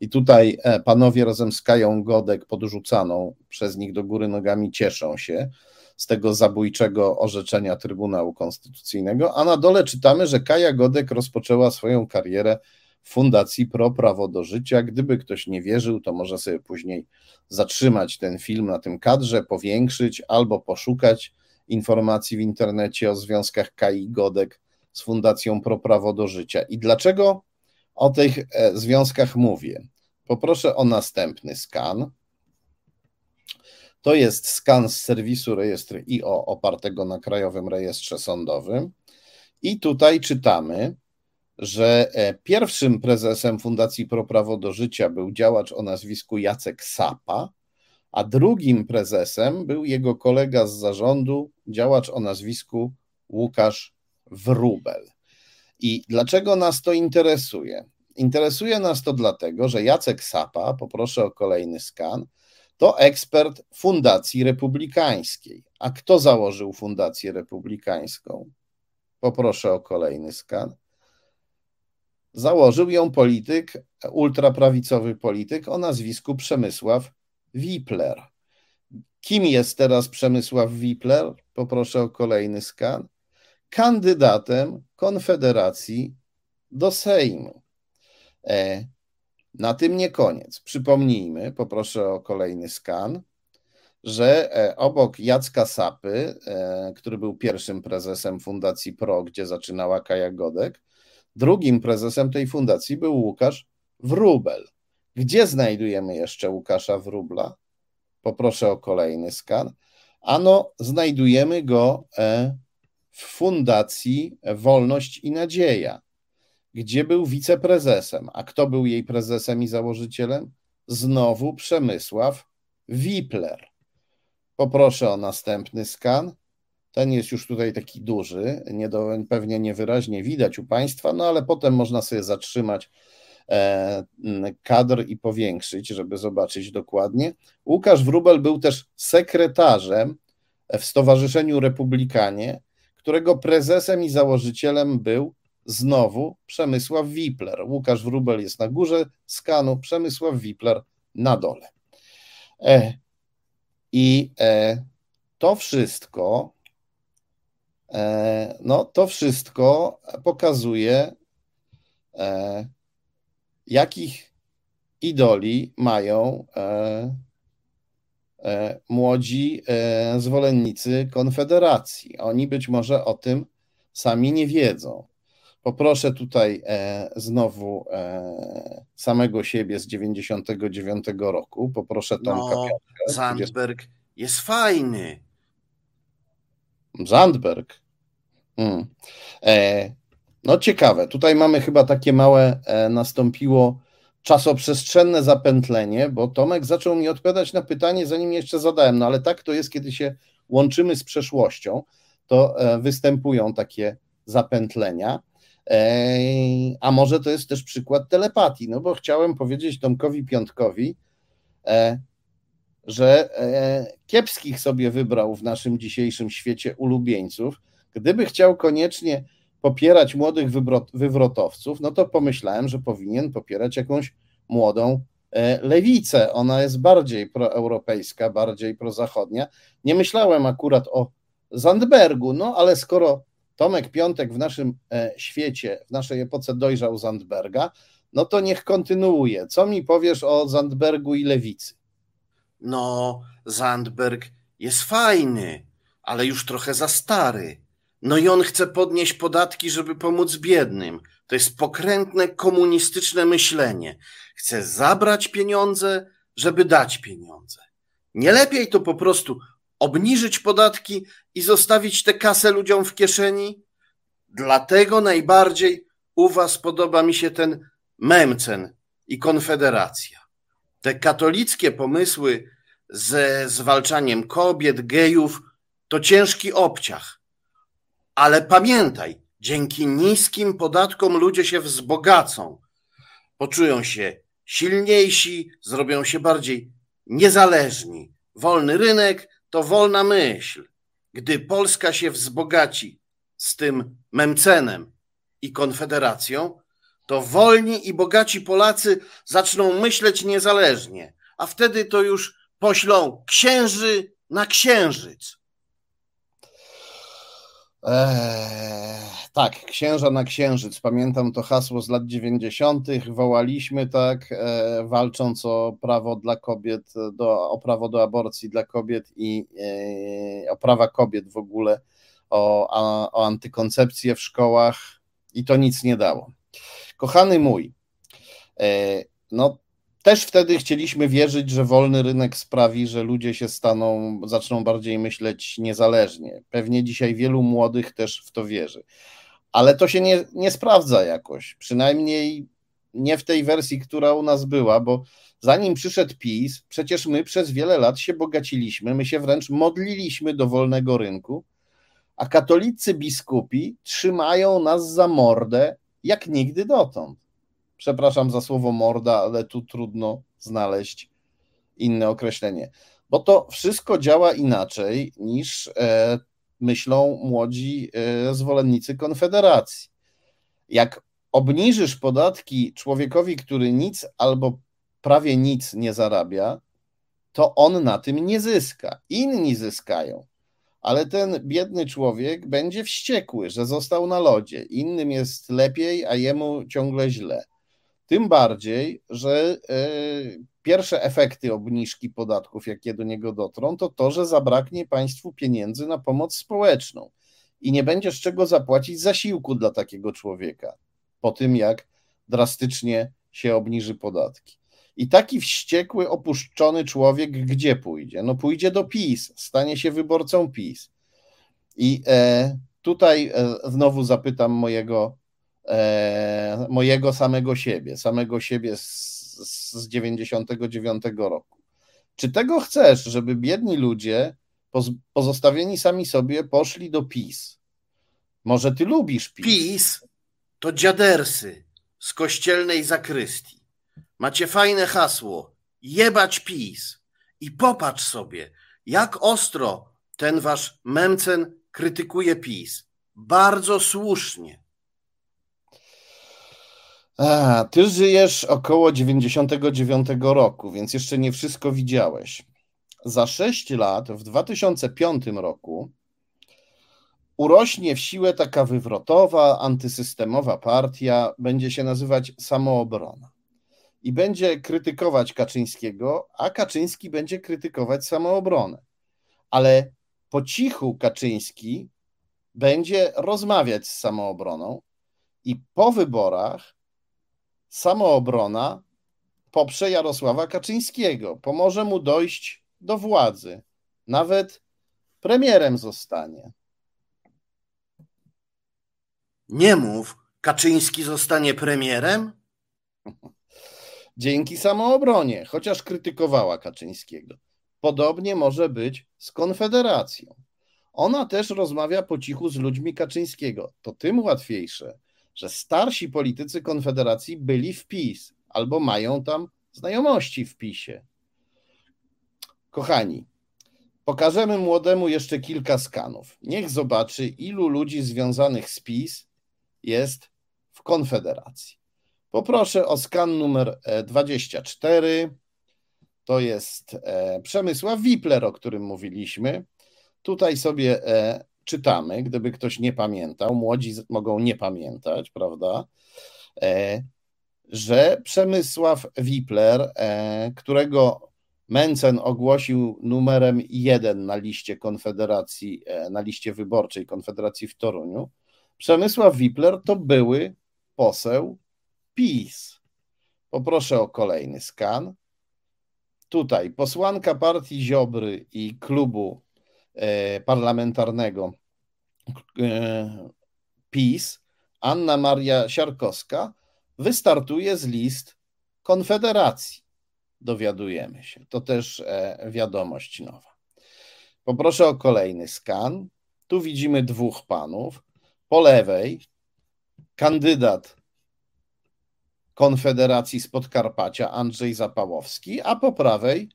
[SPEAKER 1] I tutaj e, panowie razem z Kają Godek podrzucaną przez nich do góry nogami cieszą się z tego zabójczego orzeczenia Trybunału Konstytucyjnego, a na dole czytamy, że Kaja Godek rozpoczęła swoją karierę w Fundacji Pro Prawo do Życia. Gdyby ktoś nie wierzył, to może sobie później zatrzymać ten film na tym kadrze, powiększyć albo poszukać informacji w internecie o związkach Kai Godek z Fundacją Pro Prawo do Życia. I dlaczego o tych e, związkach mówię? Poproszę o następny skan. To jest skan z serwisu rejestru IO opartego na Krajowym Rejestrze Sądowym. I tutaj czytamy, że e, pierwszym prezesem Fundacji Pro Prawo do Życia był działacz o nazwisku Jacek Sapa, a drugim prezesem był jego kolega z zarządu, działacz o nazwisku Łukasz Wrubel. I dlaczego nas to interesuje? Interesuje nas to dlatego, że Jacek Sapa, poproszę o kolejny skan, to ekspert Fundacji Republikańskiej. A kto założył Fundację Republikańską? Poproszę o kolejny skan. Założył ją polityk, ultraprawicowy polityk o nazwisku Przemysław Wipler. Kim jest teraz Przemysław Wipler? Poproszę o kolejny skan. Kandydatem Konfederacji do Sejmu. E, na tym nie koniec. Przypomnijmy, poproszę o kolejny skan, że e, obok Jacka Sapy, e, który był pierwszym prezesem Fundacji PRO, gdzie zaczynała Kaja Godek, drugim prezesem tej fundacji był Łukasz Wrubel. Gdzie znajdujemy jeszcze Łukasza Wrubla? Poproszę o kolejny skan. Ano, znajdujemy go w Fundacji Wolność i Nadzieja gdzie był wiceprezesem. A kto był jej prezesem i założycielem? Znowu Przemysław Wipler. Poproszę o następny skan. Ten jest już tutaj taki duży, nie do, pewnie niewyraźnie widać u Państwa, no ale potem można sobie zatrzymać e, kadr i powiększyć, żeby zobaczyć dokładnie. Łukasz Wrubel był też sekretarzem w Stowarzyszeniu Republikanie, którego prezesem i założycielem był znowu Przemysław Wipler. Łukasz Wrubel jest na górze skanu, Przemysław Wipler na dole. E, I e, to wszystko, e, no to wszystko pokazuje, e, jakich idoli mają e, młodzi zwolennicy Konfederacji. Oni być może o tym sami nie wiedzą. Poproszę tutaj e, znowu e, samego siebie z 99 roku. Poproszę Tomka
[SPEAKER 3] no, Zandberg jest fajny.
[SPEAKER 1] Zandberg. Hmm. E, no ciekawe. Tutaj mamy chyba takie małe e, nastąpiło czasoprzestrzenne zapętlenie, bo Tomek zaczął mi odpowiadać na pytanie, zanim jeszcze zadałem. No ale tak to jest, kiedy się łączymy z przeszłością, to e, występują takie zapętlenia. A może to jest też przykład telepatii, no bo chciałem powiedzieć Tomkowi Piątkowi, e, że e, kiepskich sobie wybrał w naszym dzisiejszym świecie ulubieńców. Gdyby chciał koniecznie popierać młodych wywrotowców, no to pomyślałem, że powinien popierać jakąś młodą e, lewicę. Ona jest bardziej proeuropejska, bardziej prozachodnia. Nie myślałem akurat o Zandbergu, no ale skoro Tomek Piątek w naszym e, świecie, w naszej epoce dojrzał Zandberga, no to niech kontynuuje. Co mi powiesz o Zandbergu i lewicy?
[SPEAKER 3] No, Zandberg jest fajny, ale już trochę za stary. No i on chce podnieść podatki, żeby pomóc biednym. To jest pokrętne komunistyczne myślenie. Chce zabrać pieniądze, żeby dać pieniądze. Nie lepiej to po prostu obniżyć podatki i zostawić tę kasę ludziom w kieszeni? Dlatego najbardziej u Was podoba mi się ten Memcen i Konfederacja. Te katolickie pomysły ze zwalczaniem kobiet, gejów to ciężki obciach. Ale pamiętaj, dzięki niskim podatkom ludzie się wzbogacą, poczują się silniejsi, zrobią się bardziej niezależni. Wolny rynek to wolna myśl. Gdy Polska się wzbogaci z tym Memcenem i Konfederacją, to wolni i bogaci Polacy zaczną myśleć niezależnie, a wtedy to już poślą księży na księżyc.
[SPEAKER 1] Eee, tak, księża na księżyc. Pamiętam to hasło z lat 90. Wołaliśmy tak, e, walcząc o prawo dla kobiet, do, o prawo do aborcji dla kobiet i e, o prawa kobiet w ogóle, o, a, o antykoncepcję w szkołach i to nic nie dało. Kochany mój, e, no też wtedy chcieliśmy wierzyć, że wolny rynek sprawi, że ludzie się staną, zaczną bardziej myśleć niezależnie. Pewnie dzisiaj wielu młodych też w to wierzy. Ale to się nie, nie sprawdza jakoś, przynajmniej nie w tej wersji, która u nas była, bo zanim przyszedł PiS, przecież my przez wiele lat się bogaciliśmy, my się wręcz modliliśmy do wolnego rynku, a katolicy biskupi trzymają nas za mordę jak nigdy dotąd. Przepraszam za słowo morda, ale tu trudno znaleźć inne określenie, bo to wszystko działa inaczej niż e, myślą młodzi e, zwolennicy Konfederacji. Jak obniżysz podatki człowiekowi, który nic albo prawie nic nie zarabia, to on na tym nie zyska. Inni zyskają ale ten biedny człowiek będzie wściekły, że został na lodzie. Innym jest lepiej, a jemu ciągle źle. Tym bardziej, że e, pierwsze efekty obniżki podatków, jakie do niego dotrą, to to, że zabraknie państwu pieniędzy na pomoc społeczną i nie będzie z czego zapłacić zasiłku dla takiego człowieka po tym, jak drastycznie się obniży podatki. I taki wściekły, opuszczony człowiek gdzie pójdzie? No pójdzie do PiS, stanie się wyborcą PiS. I e, tutaj e, znowu zapytam mojego, e, mojego samego siebie, samego siebie z, z 99 roku. Czy tego chcesz, żeby biedni ludzie pozostawieni sami sobie poszli do PiS? Może ty lubisz PiS?
[SPEAKER 3] PiS to dziadersy z kościelnej zakrystii. Macie fajne hasło. Jebać PiS. I popatrz sobie, jak ostro ten wasz Memcen krytykuje PiS. Bardzo słusznie.
[SPEAKER 1] A, ty żyjesz około 99 roku, więc jeszcze nie wszystko widziałeś. Za 6 lat, w 2005 roku, urośnie w siłę taka wywrotowa, antysystemowa partia, będzie się nazywać Samoobrona i będzie krytykować Kaczyńskiego, a Kaczyński będzie krytykować samoobronę. Ale po cichu Kaczyński będzie rozmawiać z samoobroną i po wyborach samoobrona poprze Jarosława Kaczyńskiego, pomoże mu dojść do władzy, nawet premierem zostanie.
[SPEAKER 3] Nie mów, Kaczyński zostanie premierem?
[SPEAKER 1] dzięki samoobronie, chociaż krytykowała Kaczyńskiego. Podobnie może być z Konfederacją. Ona też rozmawia po cichu z ludźmi Kaczyńskiego. To tym łatwiejsze, że starsi politycy Konfederacji byli w PiS albo mają tam znajomości w PiSie. Kochani, pokażemy młodemu jeszcze kilka skanów. Niech zobaczy, ilu ludzi związanych z PiS jest w Konfederacji. Poproszę o skan numer 24. E, to jest e, Przemysław Wipler, o którym mówiliśmy. Tutaj sobie czytamy, gdyby ktoś nie pamiętał, młodzi mogą nie pamiętać, prawda, e, że Przemysław Wipler, e, którego Mencen ogłosił numerem jeden na liście Konfederacji, e, na liście wyborczej Konfederacji w Toruniu, Przemysław Wipler to były poseł PiS. Poproszę o kolejny skan. Tutaj posłanka partii Ziobry i klubu parlamentarnego PiS, Anna Maria Siarkowska, wystartuje z list Konfederacji. Dowiadujemy się. To też e, wiadomość nowa. Poproszę o kolejny skan. Tu widzimy dwóch panów. Po lewej kandydat Konfederacji z Podkarpacia Andrzej Zapałowski, a po prawej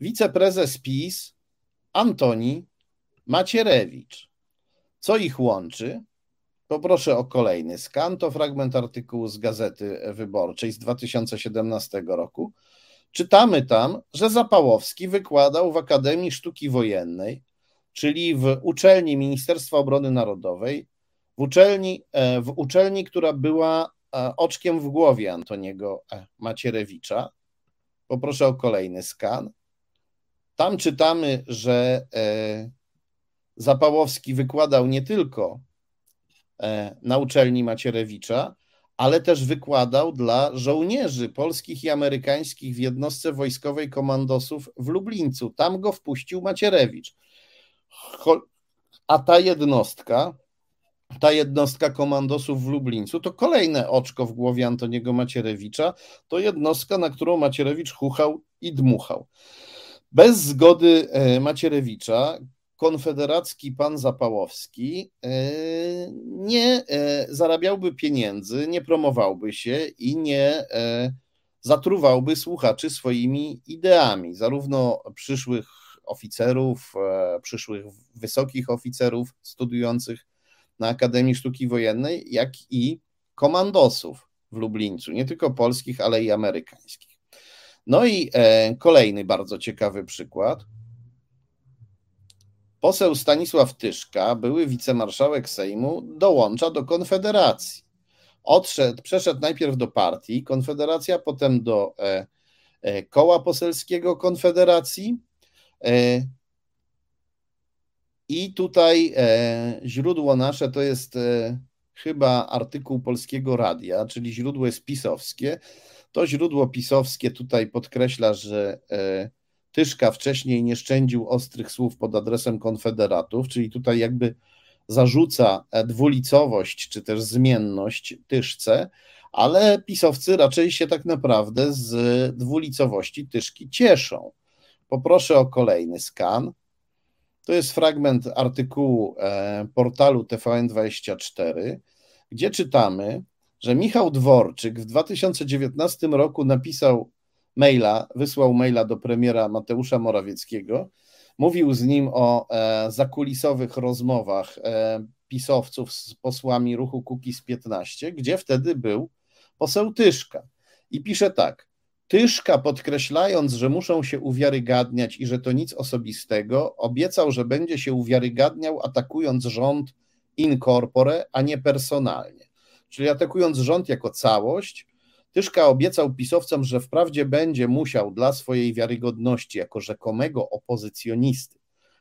[SPEAKER 1] wiceprezes PiS Antoni Macierewicz. Co ich łączy? Poproszę o kolejny skan. To fragment artykułu z Gazety Wyborczej z 2017 roku. Czytamy tam, że Zapałowski wykładał w Akademii Sztuki Wojennej, czyli w uczelni Ministerstwa Obrony Narodowej, w uczelni, e, w uczelni która była e, oczkiem w głowie Antoniego e, Macierewicza. Poproszę o kolejny skan. Tam czytamy, że Zapałowski wykładał nie tylko na uczelni Macierewicza, ale też wykładał dla żołnierzy polskich i amerykańskich w jednostce wojskowej komandosów w Lublińcu. Tam go wpuścił Macierewicz. A ta jednostka, ta jednostka komandosów w Lublińcu to kolejne oczko w głowie Antoniego Macierewicza. To jednostka, na którą Macierewicz chuchał i dmuchał. Bez zgody e, Macierewicza konfederacki pan Zapałowski e, nie e, zarabiałby pieniędzy, nie promowałby się i nie e, zatruwałby słuchaczy swoimi ideami, zarówno przyszłych oficerów, przyszłych wysokich oficerów studiujących na Akademii Sztuki Wojennej, jak i komandosów w Lublińcu, nie tylko polskich, ale i amerykańskich. No i kolejny bardzo ciekawy przykład – Poseł Stanisław Tyszka, były wicemarszałek Sejmu, dołącza do Konfederacji. Odszedł, przeszedł najpierw do partii Konfederacja, potem do e, e, koła poselskiego Konfederacji. E, I tutaj e, źródło nasze to jest e, chyba artykuł Polskiego Radia, czyli źródło jest pisowskie. To źródło pisowskie tutaj podkreśla, że e, Tyszka wcześniej nie szczędził ostrych słów pod adresem konfederatów, czyli tutaj jakby zarzuca dwulicowość czy też zmienność Tyszce, ale pisowcy raczej się tak naprawdę z dwulicowości Tyszki cieszą. Poproszę o kolejny skan. To jest fragment artykułu e, portalu TVN24, gdzie czytamy, że Michał Dworczyk w 2019 roku napisał maila, wysłał maila do premiera Mateusza Morawieckiego. Mówił z nim o e, zakulisowych rozmowach e, pisowców z posłami ruchu Kukiz 15, gdzie wtedy był poseł Tyszka. I pisze tak. Tyszka, podkreślając, że muszą się uwiarygadniać i że to nic osobistego, obiecał, że będzie się uwiarygadniał, atakując rząd in corpore, a nie personalnie. Czyli atakując rząd jako całość, Tyszka obiecał pisowcom, że wprawdzie będzie musiał dla swojej wiarygodności jako rzekomego opozycjonisty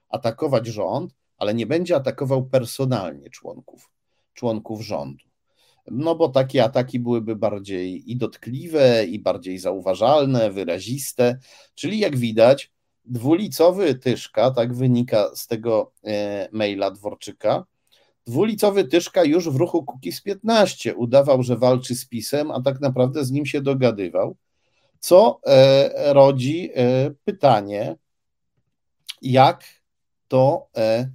[SPEAKER 1] atakować rząd, ale nie będzie atakował personalnie członków, członków rządu. No bo takie ataki byłyby bardziej i dotkliwe, i bardziej zauważalne, wyraziste, czyli jak widać, dwulicowy Tyszka, tak wynika z tego e, maila Dworczyka, Dwulicowy Tyszka już w ruchu Kukiz 15 udawał, że walczy z PiSem, a tak naprawdę z nim się dogadywał, co e, rodzi e, pytanie, jak to e,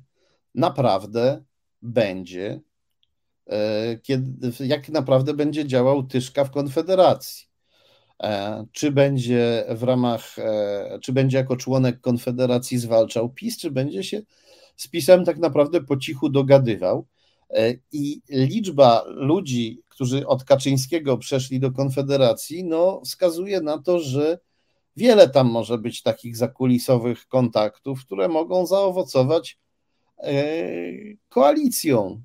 [SPEAKER 1] naprawdę będzie, e, kiedy, jak naprawdę będzie działał Tyszka w Konfederacji. E, czy będzie w ramach, e, czy będzie jako członek Konfederacji zwalczał PiS, czy będzie się z PiSem tak naprawdę po cichu dogadywał. E, I liczba ludzi, którzy od Kaczyńskiego przeszli do Konfederacji, no, wskazuje na to, że wiele tam może być takich zakulisowych kontaktów, które mogą zaowocować koalicją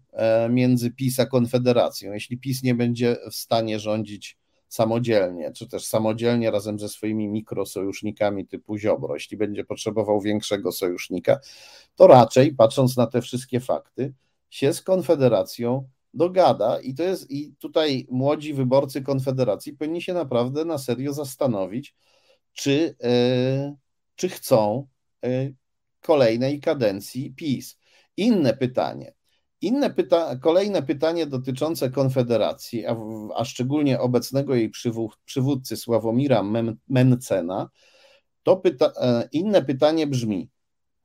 [SPEAKER 1] między PiS a Konfederacją. Jeśli PiS nie będzie w stanie rządzić samodzielnie, czy też samodzielnie razem ze swoimi mikrosojusznikami typu Ziobro, jeśli będzie potrzebował większego sojusznika, to raczej, patrząc na te wszystkie fakty, się z Konfederacją dogada i to jest i tutaj młodzi wyborcy Konfederacji powinni się naprawdę na serio zastanowić, czy, yy, czy chcą yy, kolejnej kadencji PiS. Inne pytanie. Inne pyta kolejne pytanie dotyczące Konfederacji, a, a szczególnie obecnego jej przywódcy Sławomira Mencena, to pyta e, inne pytanie brzmi,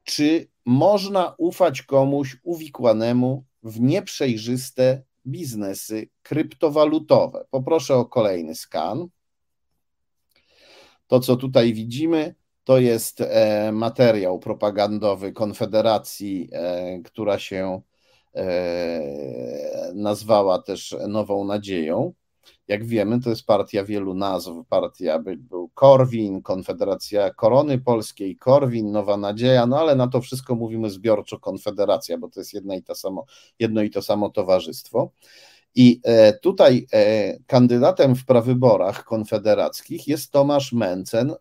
[SPEAKER 1] czy można ufać komuś uwikłanemu w nieprzejrzyste biznesy kryptowalutowe? Poproszę o kolejny skan. To, co tutaj widzimy, to jest e, materiał propagandowy Konfederacji, e, która się nazwała też Nową Nadzieją. Jak wiemy, to jest partia wielu nazw. Partia był Korwin, Konfederacja Korony Polskiej, Korwin, Nowa Nadzieja, no ale na to wszystko mówimy zbiorczo Konfederacja, bo to jest jedno i to samo, jedno i to samo towarzystwo. I e, tutaj e, kandydatem w prawyborach konfederackich jest Tomasz Mencen,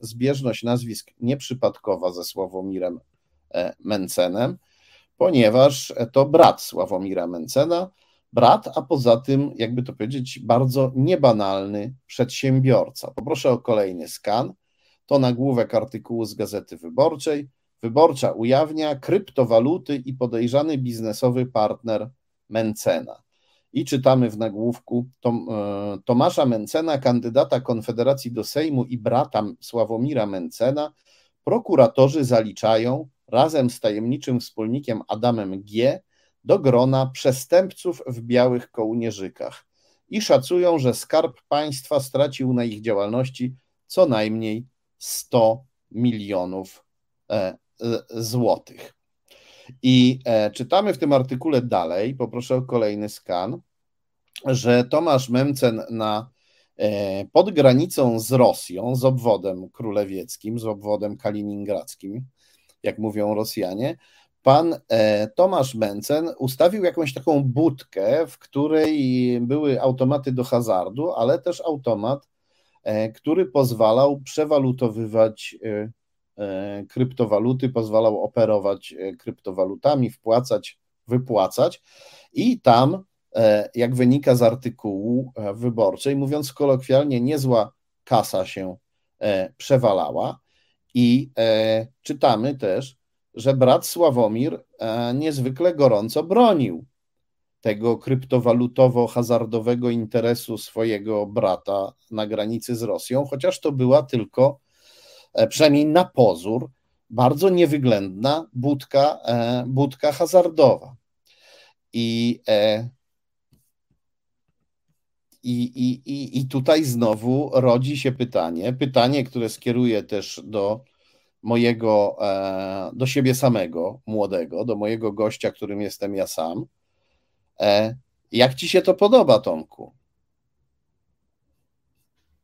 [SPEAKER 1] zbieżność nazwisk nieprzypadkowa ze Sławomirem Mencenem ponieważ to brat Sławomira Mencena, brat, a poza tym, jakby to powiedzieć, bardzo niebanalny przedsiębiorca. Poproszę o kolejny skan. To nagłówek artykułu z Gazety Wyborczej. Wyborcza ujawnia kryptowaluty i podejrzany biznesowy partner Mencena. I czytamy w nagłówku Tom, e, Tomasza Mencena, kandydata Konfederacji do Sejmu i brata Sławomira Mencena, prokuratorzy zaliczają razem z tajemniczym wspólnikiem Adamem G. do grona przestępców w białych kołnierzykach i szacują, że skarb państwa stracił na ich działalności co najmniej 100 milionów e, e, złotych. I e, czytamy w tym artykule dalej, poproszę o kolejny skan, że Tomasz Memcen na pod granicą z Rosją, z obwodem królewieckim, z obwodem kaliningradzkim, jak mówią Rosjanie, pan e, Tomasz Mencen ustawił jakąś taką budkę, w której były automaty do hazardu, ale też automat, e, który pozwalał przewalutowywać e, kryptowaluty, pozwalał operować kryptowalutami, wpłacać, wypłacać i tam, jak wynika z artykułu wyborczej, mówiąc kolokwialnie, niezła kasa się przewalała. I e, czytamy też, że brat Sławomir e, niezwykle gorąco bronił tego kryptowalutowo-hazardowego interesu swojego brata na granicy z Rosją, chociaż to była tylko, e, przynajmniej na pozór, bardzo niewyględna budka, e, budka hazardowa. I e, i, i, i, I tutaj znowu rodzi się pytanie, pytanie, które skieruję też do mojego, e, do siebie samego, młodego, do mojego gościa, którym jestem ja sam. E, jak ci się to podoba, Tomku?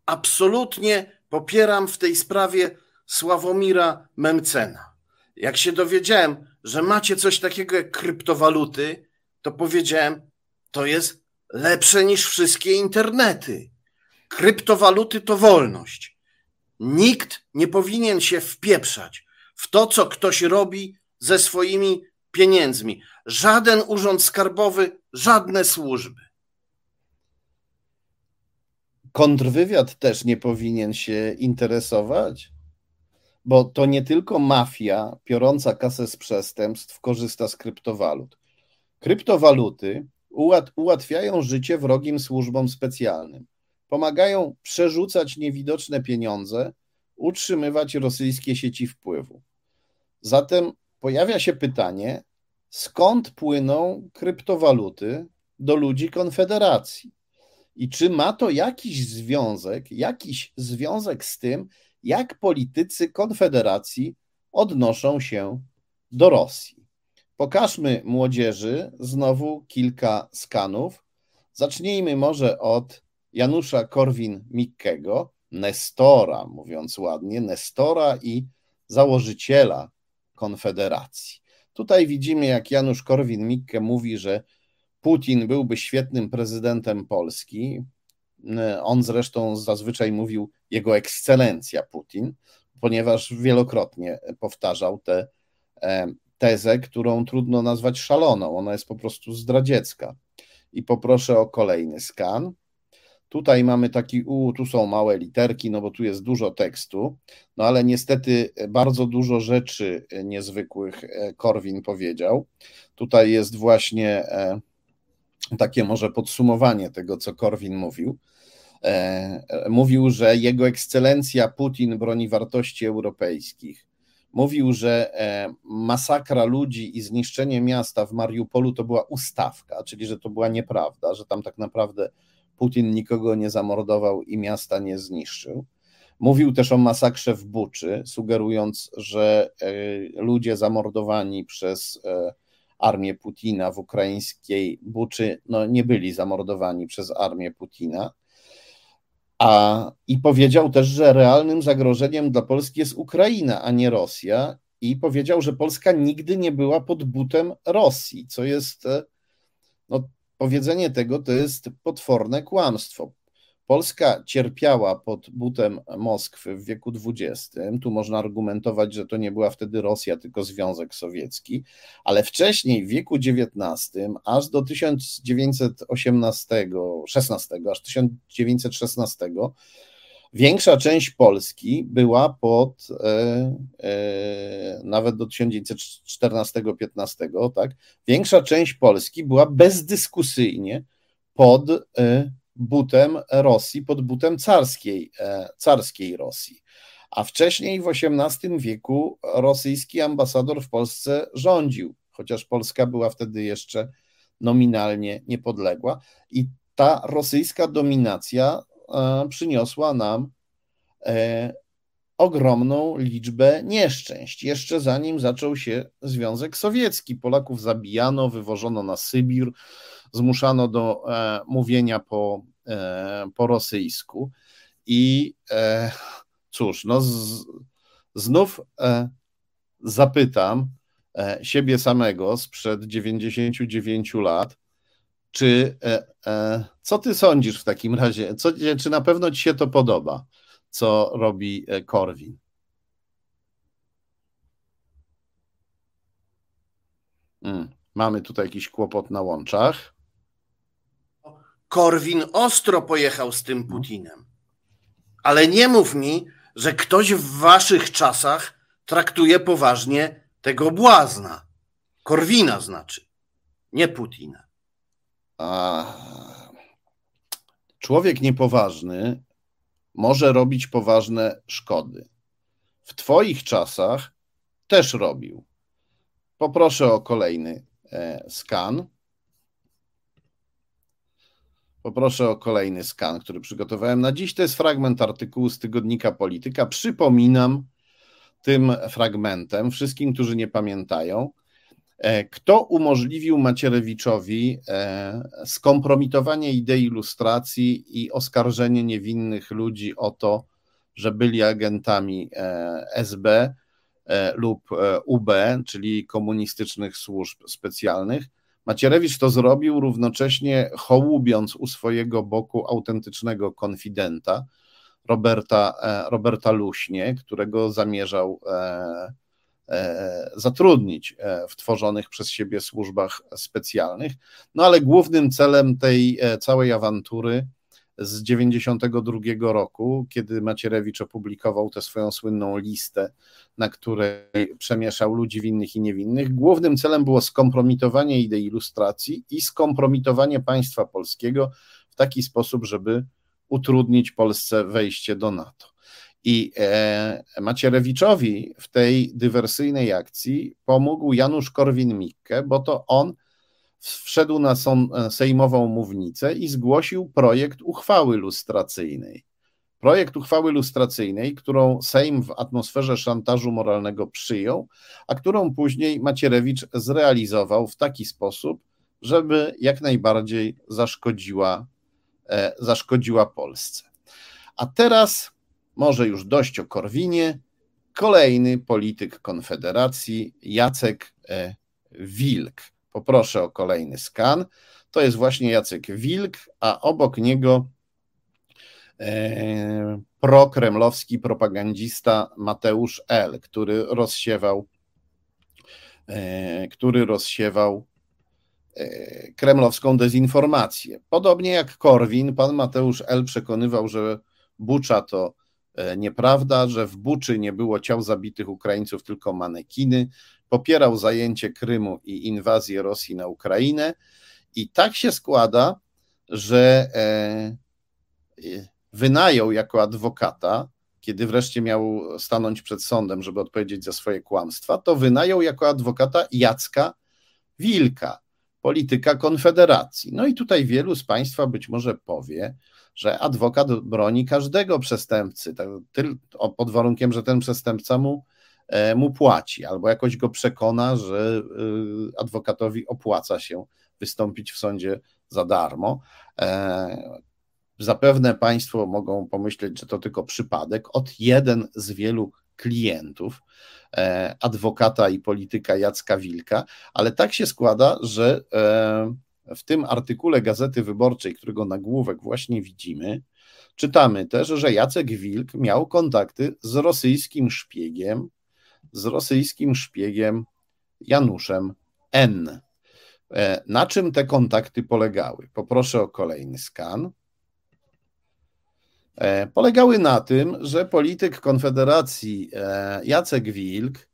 [SPEAKER 3] Absolutnie popieram w tej sprawie Sławomira Memcena. Jak się dowiedziałem, że macie coś takiego jak kryptowaluty, to powiedziałem, to jest lepsze niż wszystkie internety. Kryptowaluty to wolność. Nikt nie powinien się wpieprzać w to, co ktoś robi ze swoimi pieniędzmi. Żaden urząd skarbowy, żadne służby.
[SPEAKER 1] Kontrwywiad też nie powinien się interesować, bo to nie tylko mafia piorąca kasę z przestępstw korzysta z kryptowalut. Kryptowaluty ułatwiają życie wrogim służbom specjalnym, pomagają przerzucać niewidoczne pieniądze, utrzymywać rosyjskie sieci wpływu. Zatem pojawia się pytanie, skąd płyną kryptowaluty do ludzi Konfederacji? I czy ma to jakiś związek, jakiś związek z tym, jak politycy Konfederacji odnoszą się do Rosji? Pokażmy młodzieży znowu kilka skanów. Zacznijmy może od Janusza Korwin-Mikkego, Nestora, mówiąc ładnie, Nestora i założyciela Konfederacji. Tutaj widzimy, jak Janusz Korwin-Mikke mówi, że Putin byłby świetnym prezydentem Polski. On zresztą zazwyczaj mówił jego ekscelencja Putin, ponieważ wielokrotnie powtarzał tę e, tezę, którą trudno nazwać szaloną. Ona jest po prostu zdradziecka. I poproszę o kolejny skan. Tutaj mamy taki U, tu są małe literki, no bo tu jest dużo tekstu, no ale niestety bardzo dużo rzeczy niezwykłych e, Korwin powiedział. Tutaj jest właśnie e, takie może podsumowanie tego, co Korwin mówił. E, mówił, że jego ekscelencja Putin broni wartości europejskich. Mówił, że masakra ludzi i zniszczenie miasta w Mariupolu to była ustawka, czyli że to była nieprawda, że tam tak naprawdę Putin nikogo nie zamordował i miasta nie zniszczył. Mówił też o masakrze w Buczy, sugerując, że e, ludzie zamordowani przez e, armię Putina w ukraińskiej Buczy no, nie byli zamordowani przez armię Putina. A, I powiedział też, że realnym zagrożeniem dla Polski jest Ukraina, a nie Rosja. I powiedział, że Polska nigdy nie była pod butem Rosji, co jest e, no, powiedzenie tego to jest potworne kłamstwo. Polska cierpiała pod butem Moskwy w wieku XX. Tu można argumentować, że to nie była wtedy Rosja, tylko Związek Sowiecki, ale wcześniej w wieku XIX, aż do 1918, 16, aż 1916 Większa część Polski była pod e, e, nawet do 1914-15, tak? Większa część Polski była bezdyskusyjnie pod e, butem Rosji, pod butem carskiej, carskiej Rosji. A wcześniej w XVIII wieku rosyjski ambasador w Polsce rządził, chociaż Polska była wtedy jeszcze nominalnie niepodległa. I ta rosyjska dominacja E, przyniosła nam e, ogromną liczbę nieszczęść. Jeszcze zanim zaczął się Związek Sowiecki, Polaków zabijano, wywożono na Sybir, zmuszano do e, mówienia po, po rosyjsku. I cóż, no z, znów zapytam siebie samego sprzed 99 lat, czy e, e, co ty sądzisz w takim razie? Co, czy na pewno ci się to podoba, co robi e, Korwin? Hmm, mamy tutaj jakiś kłopot na łączach.
[SPEAKER 3] Korwin ostro pojechał z tym Putinem. Ale nie mów mi, że ktoś w waszych czasach traktuje poważnie tego błazna. Korwina znaczy, nie Putina. A
[SPEAKER 1] człowiek niepoważny może robić poważne szkody. W Twoich czasach też robił. Poproszę o kolejny e, skan. Poproszę o kolejny skan, który przygotowałem na dziś. To jest fragment artykułu z tygodnika Polityka. Przypominam tym fragmentem wszystkim, którzy nie pamiętają, kto umożliwił Macierewiczowi e, skompromitowanie idei ilustracji i oskarżenie niewinnych ludzi o to, że byli agentami e, SB lub UB, czyli komunistycznych służb specjalnych? Macierewicz to zrobił równocześnie hołubiąc u swojego boku autentycznego konfidenta, Roberta, Roberta Luśnie, którego zamierzał E, zatrudnić e, w tworzonych przez siebie służbach specjalnych. No ale głównym celem tej e, całej awantury z 92 roku, kiedy Macierewicz opublikował tę swoją słynną listę, na której przemieszał ludzi winnych i niewinnych, głównym celem było skompromitowanie idei ilustracji i skompromitowanie państwa polskiego w taki sposób, żeby utrudnić Polsce wejście do NATO. I e, Macierewiczowi w tej dywersyjnej akcji pomógł Janusz Korwin-Mikke, bo to on wszedł na sejmową mównicę i zgłosił projekt uchwały lustracyjnej. Projekt uchwały lustracyjnej, którą Sejm w atmosferze szantażu moralnego przyjął, a którą później Macierewicz zrealizował w taki sposób, żeby jak najbardziej zaszkodziła, e, zaszkodziła Polsce. A teraz może już dość o Korwinie. Kolejny polityk Konfederacji, Jacek e, Wilk. Poproszę o kolejny skan. To jest właśnie Jacek Wilk, a obok niego e, prokremlowski propagandista Mateusz L., który rozsiewał, e, który rozsiewał kremlowską dezinformację. Podobnie jak Korwin, pan Mateusz L. przekonywał, że Bucza to nieprawda, że w Buczy nie było ciał zabitych Ukraińców, tylko manekiny. Popierał zajęcie Krymu i inwazję Rosji na Ukrainę. I tak się składa, że wynajął jako adwokata, kiedy wreszcie miał stanąć przed sądem, żeby odpowiedzieć za swoje kłamstwa, to wynajął jako adwokata Jacka Wilka, polityka Konfederacji. No i tutaj wielu z Państwa być może powie, że adwokat broni każdego przestępcy, tak, pod warunkiem, że ten przestępca mu, e, mu płaci, albo jakoś go przekona, że y, adwokatowi opłaca się wystąpić w sądzie za darmo. E, Zapewne Państwo mogą pomyśleć, że to tylko przypadek. Od jeden z wielu klientów e, adwokata i polityka Jacka Wilka, ale tak się składa, że e, w tym artykule Gazety Wyborczej, którego nagłówek właśnie widzimy, czytamy też, że Jacek Wilk miał kontakty z rosyjskim szpiegiem, z rosyjskim szpiegiem Januszem N. E, na czym te kontakty polegały? Poproszę o kolejny skan. E, polegały na tym, że polityk Konfederacji e, Jacek Wilk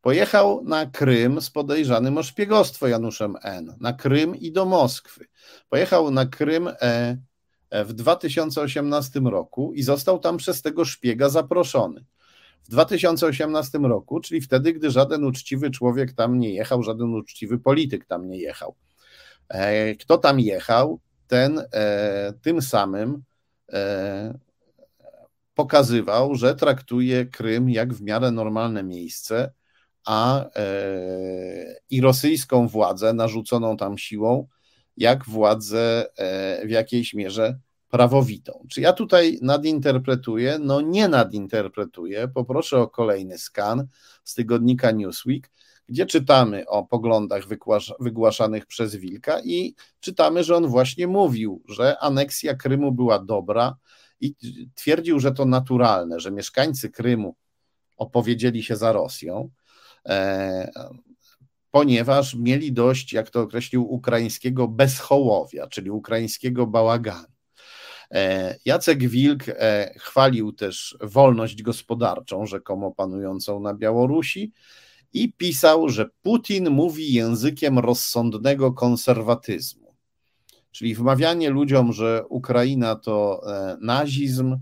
[SPEAKER 1] pojechał na Krym z podejrzanym o szpiegostwo Januszem N. Na Krym i do Moskwy. Pojechał na Krym e, w 2018 roku i został tam przez tego szpiega zaproszony. W 2018 roku, czyli wtedy, gdy żaden uczciwy człowiek tam nie jechał, żaden uczciwy polityk tam nie jechał. Kto tam jechał, ten tym samym E, pokazywał, że traktuje Krym jak w miarę normalne miejsce, a e, i rosyjską władzę narzuconą tam siłą, jak władzę e, w jakiejś mierze prawowitą. Czy ja tutaj nadinterpretuję? No nie nadinterpretuję. Poproszę o kolejny skan z tygodnika Newsweek, gdzie czytamy o poglądach wygłaszanych przez Wilka i czytamy, że on właśnie mówił, że aneksja Krymu była dobra i twierdził, że to naturalne, że mieszkańcy Krymu opowiedzieli się za Rosją, ponieważ mieli dość, jak to określił, ukraińskiego bezhołowia, czyli ukraińskiego bałaganu. E, Jacek Wilk e, chwalił też wolność gospodarczą, rzekomo panującą na Białorusi, i pisał, że Putin mówi językiem rozsądnego konserwatyzmu. Czyli wmawianie ludziom, że Ukraina to e, nazizm,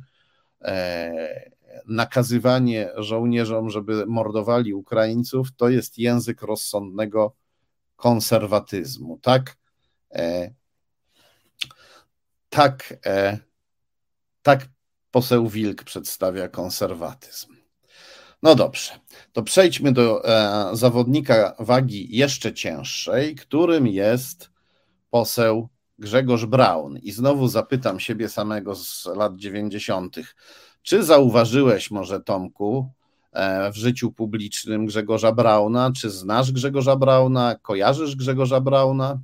[SPEAKER 1] e, nakazywanie żołnierzom, żeby mordowali Ukraińców, to jest język rozsądnego konserwatyzmu. Tak, e, tak, tak poseł Wilk przedstawia konserwatyzm. No dobrze, to przejdźmy do e, zawodnika wagi jeszcze cięższej, którym jest poseł Grzegorz Braun. I znowu zapytam siebie samego z lat 90. Czy zauważyłeś może, Tomku, e, w życiu publicznym Grzegorza Brauna? Czy znasz Grzegorza Brauna? Kojarzysz Grzegorza Brauna?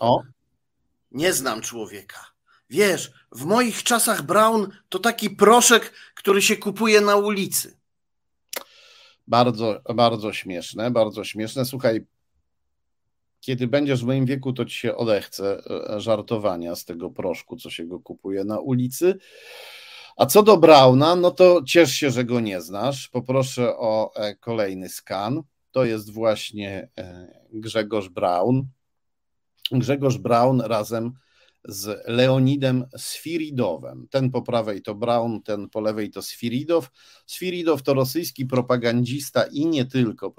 [SPEAKER 3] O. Nie znam człowieka. Wiesz, w moich czasach Brown to taki proszek, który się kupuje na ulicy.
[SPEAKER 1] Bardzo, bardzo śmieszne, bardzo śmieszne. Słuchaj, kiedy będziesz w moim wieku, to ci się odechce e, żartowania z tego proszku, co się go kupuje na ulicy. A co do Brauna, no to ciesz się, że go nie znasz. Poproszę o e, kolejny skan. To jest właśnie e, Grzegorz Braun. Grzegorz Braun razem z Leonidem Sfiridowem. Ten po prawej to Braun, ten po lewej to Sfiridow. Sfiridow to rosyjski propagandista i nie tylko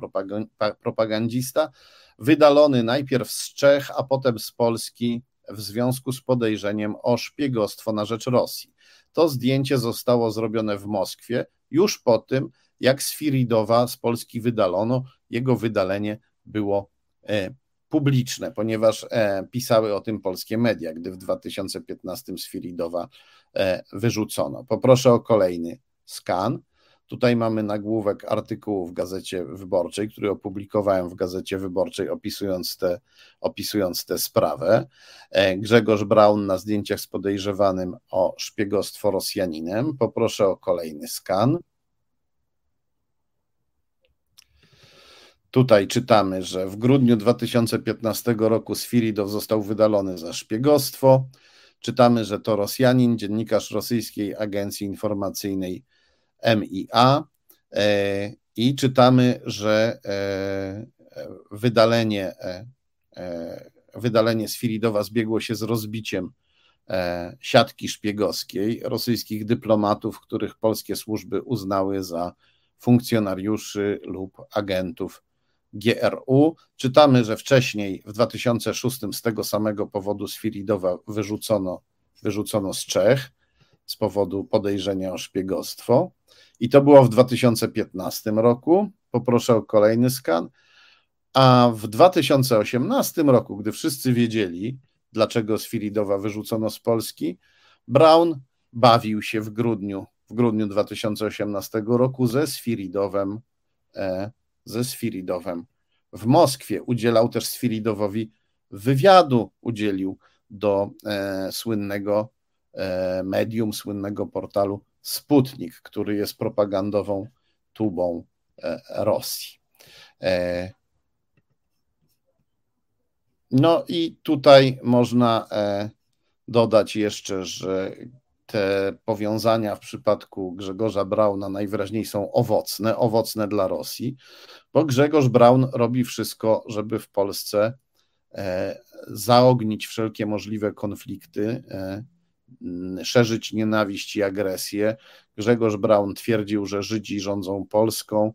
[SPEAKER 1] propagandista, wydalony najpierw z Czech, a potem z Polski w związku z podejrzeniem o szpiegostwo na rzecz Rosji. To zdjęcie zostało zrobione w Moskwie już po tym, jak Sfiridowa z Polski wydalono. Jego wydalenie było e, publiczne, ponieważ e, pisały o tym polskie media, gdy w 2015 Sfiridowa e, wyrzucono. Poproszę o kolejny skan. Tutaj mamy nagłówek artykułu w Gazecie Wyborczej, który opublikowałem w Gazecie Wyborczej, opisując tę opisując sprawę. E, Grzegorz Braun na zdjęciach z podejrzewanym o szpiegostwo Rosjaninem. Poproszę o kolejny skan. Tutaj czytamy, że w grudniu 2015 roku Sfiridow został wydalony za szpiegostwo. Czytamy, że to Rosjanin, dziennikarz rosyjskiej agencji informacyjnej MIA e, i czytamy, że e, wydalenie, e, wydalenie Sfiridowa zbiegło się z rozbiciem siatki szpiegowskiej rosyjskich dyplomatów, których polskie służby uznały za funkcjonariuszy lub agentów GRU. Czytamy, że wcześniej w 2006 z tego samego powodu Sfiridowa wyrzucono, wyrzucono z Czech z powodu podejrzenia o szpiegostwo. I to było w 2015 roku. Poproszę o kolejny skan. A w 2018 roku, gdy wszyscy wiedzieli, dlaczego Sfiridowa wyrzucono z Polski, Brown bawił się w grudniu, w grudniu 2018 roku ze Sfiridowem, e, ze Sfiridowem w Moskwie. Udzielał też Sfiridowowi wywiadu, udzielił do e, słynnego e, medium, słynnego portalu Sputnik, który jest propagandową tubą e, Rosji. E, no i tutaj można e, dodać jeszcze, że te powiązania w przypadku Grzegorza Brauna najwyraźniej są owocne, owocne dla Rosji, bo Grzegorz Braun robi wszystko, żeby w Polsce zaognić wszelkie możliwe konflikty, szerzyć nienawiść i agresję. Grzegorz Braun twierdził, że Żydzi rządzą Polską,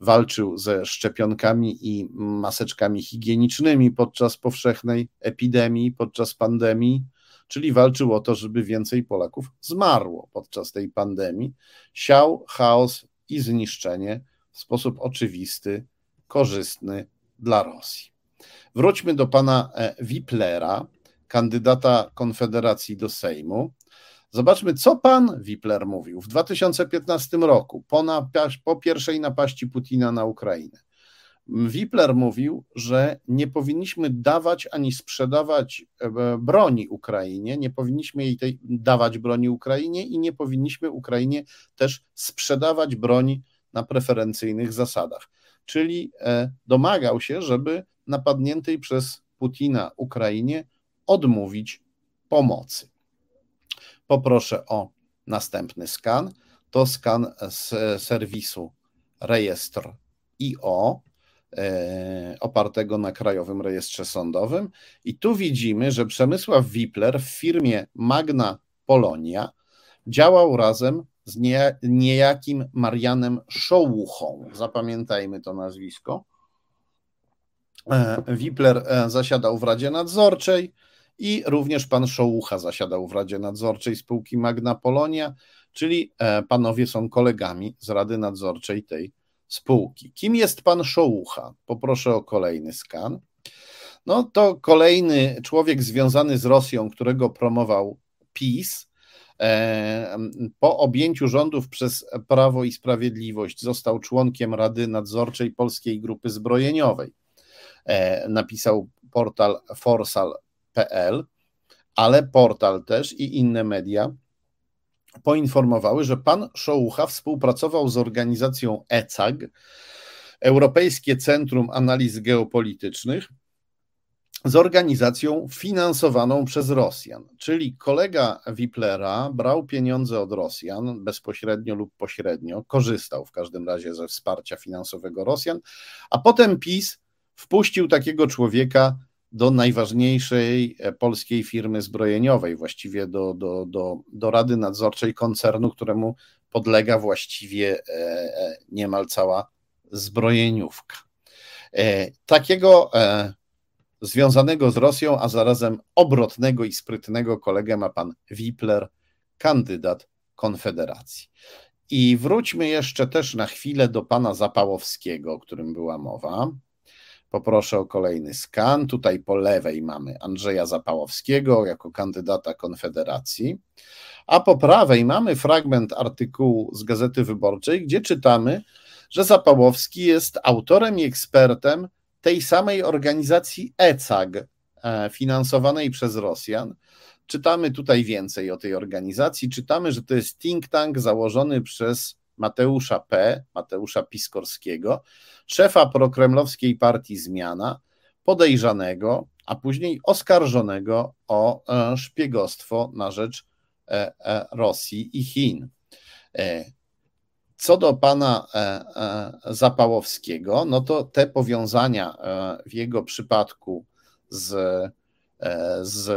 [SPEAKER 1] walczył ze szczepionkami i maseczkami higienicznymi podczas powszechnej epidemii, podczas pandemii, czyli walczył o to, żeby więcej Polaków zmarło podczas tej pandemii. Siał chaos i zniszczenie w sposób oczywisty, korzystny dla Rosji. Wróćmy do pana e, Wiplera, kandydata Konfederacji do Sejmu. Zobaczmy, co pan Wipler mówił w 2015 roku, po, po pierwszej napaści Putina na Ukrainę. Wipler mówił, że nie powinniśmy dawać ani sprzedawać e, broni Ukrainie, nie powinniśmy jej tej, dawać broni Ukrainie i nie powinniśmy Ukrainie też sprzedawać broni na preferencyjnych zasadach. Czyli e, domagał się, żeby napadniętej przez Putina Ukrainie odmówić pomocy. Poproszę o następny skan. To skan z serwisu rejestr IO, e, opartego na Krajowym Rejestrze Sądowym. I tu widzimy, że Przemysław Wipler w firmie Magna Polonia działał razem z niejakim Marianem Szołuchą. Zapamiętajmy to nazwisko. E, Wipler e, zasiadał w Radzie Nadzorczej, i również pan Szołucha zasiadał w Radzie Nadzorczej spółki Magna Polonia, czyli e, panowie są kolegami z Rady Nadzorczej tej spółki. Kim jest pan Szołucha? Poproszę o kolejny skan. No to kolejny człowiek związany z Rosją, którego promował PiS. E, po objęciu rządów przez Prawo i Sprawiedliwość został członkiem Rady Nadzorczej Polskiej Grupy Zbrojeniowej. E, napisał portal Forsal PL, ale portal też i inne media poinformowały, że pan Szołucha współpracował z organizacją ECAG, Europejskie Centrum Analiz Geopolitycznych, z organizacją finansowaną przez Rosjan. Czyli kolega Wiplera brał pieniądze od Rosjan bezpośrednio lub pośrednio, korzystał w każdym razie ze wsparcia finansowego Rosjan, a potem PiS wpuścił takiego człowieka do najważniejszej e, polskiej firmy zbrojeniowej, właściwie do, do, do, do Rady Nadzorczej koncernu, któremu podlega właściwie e, e, niemal cała zbrojeniówka. Takiego związanego z Rosją, a zarazem obrotnego i sprytnego kolegę ma pan Wipler, kandydat Konfederacji. I wróćmy jeszcze też na chwilę do pana Zapałowskiego, o którym była mowa. Poproszę o kolejny skan. Tutaj po lewej mamy Andrzeja Zapałowskiego jako kandydata Konfederacji, a po prawej mamy fragment artykułu z Gazety Wyborczej, gdzie czytamy, że Zapałowski jest autorem i ekspertem tej samej organizacji ECAG, e, finansowanej przez Rosjan. Czytamy tutaj więcej o tej organizacji. Czytamy, że to jest think tank założony przez Mateusza P., Mateusza Piskorskiego, szefa prokremlowskiej partii Zmiana, podejrzanego, a później oskarżonego o e, szpiegostwo na rzecz e, e, Rosji i Chin. Co do pana Zapałowskiego, no to te powiązania w jego przypadku z, z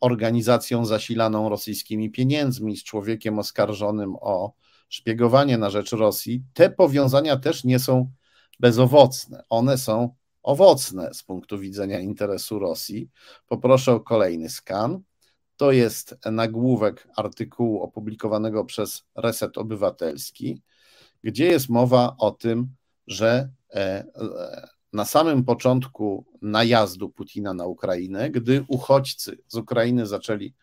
[SPEAKER 1] organizacją zasilaną rosyjskimi pieniędzmi, z człowiekiem oskarżonym o szpiegowanie na rzecz Rosji, te powiązania też nie są bezowocne. One są owocne z punktu widzenia interesu Rosji. Poproszę o kolejny skan. To jest nagłówek artykułu opublikowanego przez Reset Obywatelski, gdzie jest mowa o tym, że e, e, na samym początku najazdu Putina na Ukrainę, gdy uchodźcy z Ukrainy zaczęli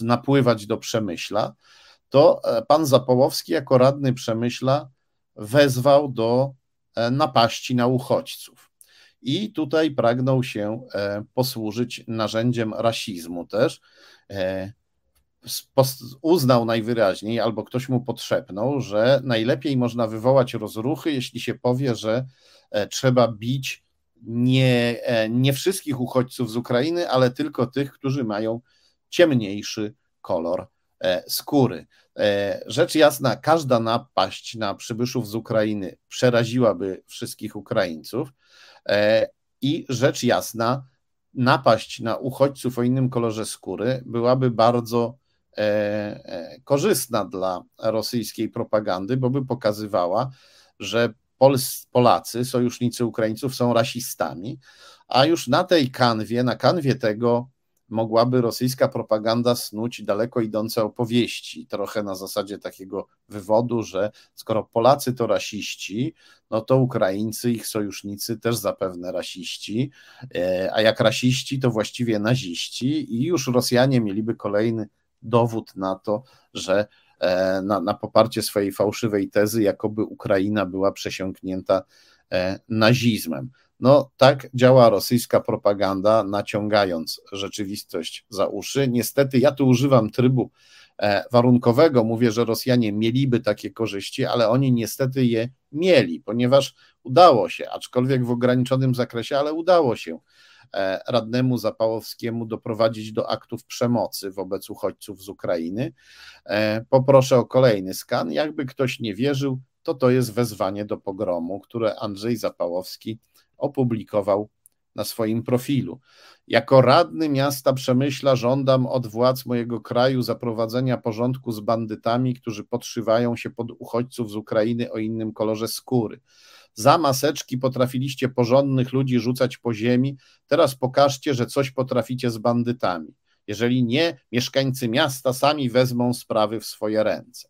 [SPEAKER 1] napływać do Przemyśla, to e, pan Zapołowski jako radny Przemyśla wezwał do e, napaści na uchodźców. I tutaj pragnął się e, posłużyć narzędziem rasizmu też. Uznał najwyraźniej, albo ktoś mu podszepnął, że najlepiej można wywołać rozruchy, jeśli się powie, że trzeba bić nie, nie wszystkich uchodźców z Ukrainy, ale tylko tych, którzy mają ciemniejszy kolor skóry. E, rzecz jasna, każda napaść na przybyszów z Ukrainy przeraziłaby wszystkich Ukraińców. E, I rzecz jasna, napaść na uchodźców o innym kolorze skóry byłaby bardzo e, korzystna dla rosyjskiej propagandy, bo by pokazywała, że Polacy, sojusznicy Ukraińców są rasistami, a już na tej kanwie, na kanwie tego mogłaby rosyjska propaganda snuć daleko idące opowieści, trochę na zasadzie takiego wywodu, że skoro Polacy to rasiści, no to Ukraińcy, ich sojusznicy też zapewne rasiści, e, a jak rasiści, to właściwie naziści, i już Rosjanie mieliby kolejny dowód na to, że e, na, na poparcie swojej fałszywej tezy, jakoby Ukraina była przesiąknięta e, nazizmem. No tak działa rosyjska propaganda, naciągając rzeczywistość za uszy. Niestety ja tu używam trybu e, warunkowego, mówię, że Rosjanie mieliby takie korzyści, ale oni niestety je mieli, ponieważ udało się, aczkolwiek w ograniczonym zakresie, ale udało się radnemu Zapałowskiemu doprowadzić do aktów przemocy wobec uchodźców z Ukrainy. E, poproszę o kolejny skan. Jakby ktoś nie wierzył, to to jest wezwanie do pogromu, które Andrzej Zapałowski opublikował na swoim profilu. Jako radny miasta Przemyśla żądam od władz mojego kraju zaprowadzenia porządku z bandytami, którzy podszywają się pod uchodźców z Ukrainy o innym kolorze skóry. Za maseczki potrafiliście porządnych ludzi rzucać po ziemi, teraz pokażcie, że coś potraficie z bandytami. Jeżeli nie, mieszkańcy miasta sami wezmą sprawy w swoje ręce.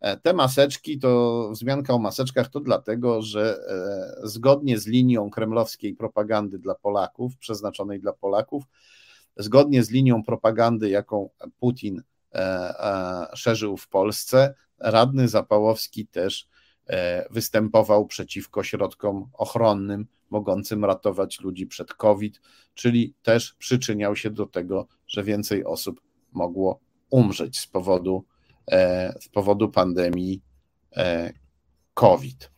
[SPEAKER 1] E, te maseczki, to wzmianka o maseczkach to dlatego, że e, zgodnie z linią kremlowskiej propagandy dla Polaków, przeznaczonej dla Polaków, zgodnie z linią propagandy, jaką Putin e, szerzył w Polsce, radny Zapałowski też występował przeciwko środkom ochronnym mogącym ratować ludzi przed COVID, czyli też przyczyniał się do tego, że więcej osób mogło umrzeć z powodu E, z powodu pandemii e, COVID.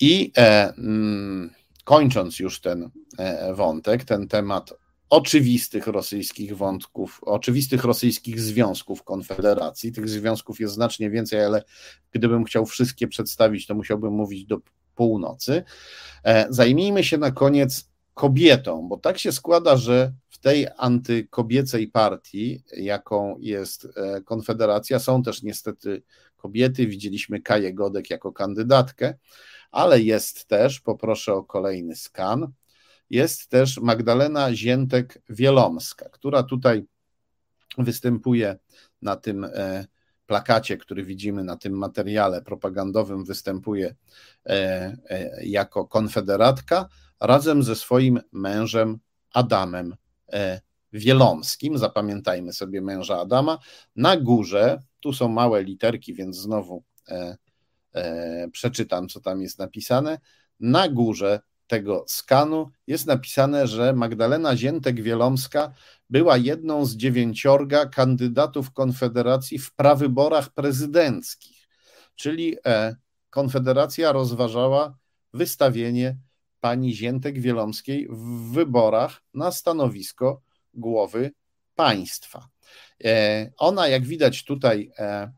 [SPEAKER 1] I e, mm, kończąc już ten wątek, ten temat oczywistych rosyjskich wątków, oczywistych rosyjskich związków Konfederacji. Tych związków jest znacznie więcej, ale gdybym chciał wszystkie przedstawić, to musiałbym mówić do północy. Zajmijmy się na koniec kobietą, bo tak się składa, że tej antykobiecej partii, jaką jest e, Konfederacja, są też niestety kobiety. Widzieliśmy Kaję Godek jako kandydatkę, ale jest też, poproszę o kolejny skan, jest też Magdalena Ziętek-Wielomska, która tutaj występuje na tym e, plakacie, który widzimy na tym materiale propagandowym, występuje jako konfederatka razem ze swoim mężem Adamem Wielomskim. Zapamiętajmy sobie męża Adama. Na górze, tu są małe literki, więc znowu przeczytam, co tam jest napisane. Na górze tego skanu jest napisane, że Magdalena Ziętek-Wielomska była jedną z dziewięciorga kandydatów Konfederacji w prawyborach prezydenckich, czyli e, Konfederacja rozważała wystawienie pani Ziętek-Wielomskiej w wyborach na stanowisko głowy państwa. E, ona, jak widać tutaj, e,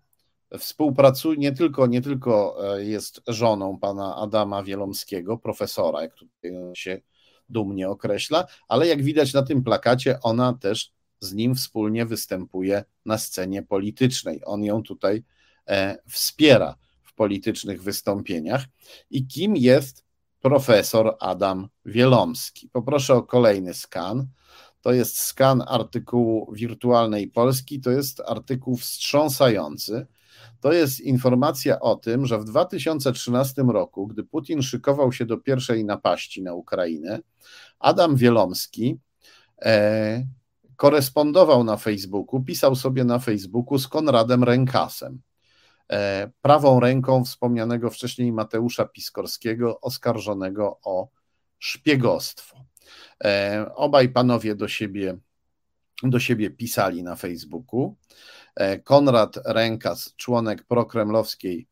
[SPEAKER 1] współpracuje, nie tylko, nie tylko e, jest żoną pana Adama Wielomskiego, profesora, jak tutaj się dumnie określa, ale jak widać na tym plakacie, ona też z nim wspólnie występuje na scenie politycznej. On ją tutaj e, wspiera w politycznych wystąpieniach. I kim jest profesor Adam Wielomski? Poproszę o kolejny skan. To jest skan artykułu Wirtualnej Polski. To jest artykuł wstrząsający to jest informacja o tym, że w 2013 roku, gdy Putin szykował się do pierwszej napaści na Ukrainę, Adam Wielomski e, korespondował na Facebooku, pisał sobie na Facebooku z Konradem Rękasem, e, prawą ręką wspomnianego wcześniej Mateusza Piskorskiego, oskarżonego o szpiegostwo. E, obaj panowie do siebie, do siebie pisali na Facebooku. E, Konrad Rękas, członek prokremlowskiej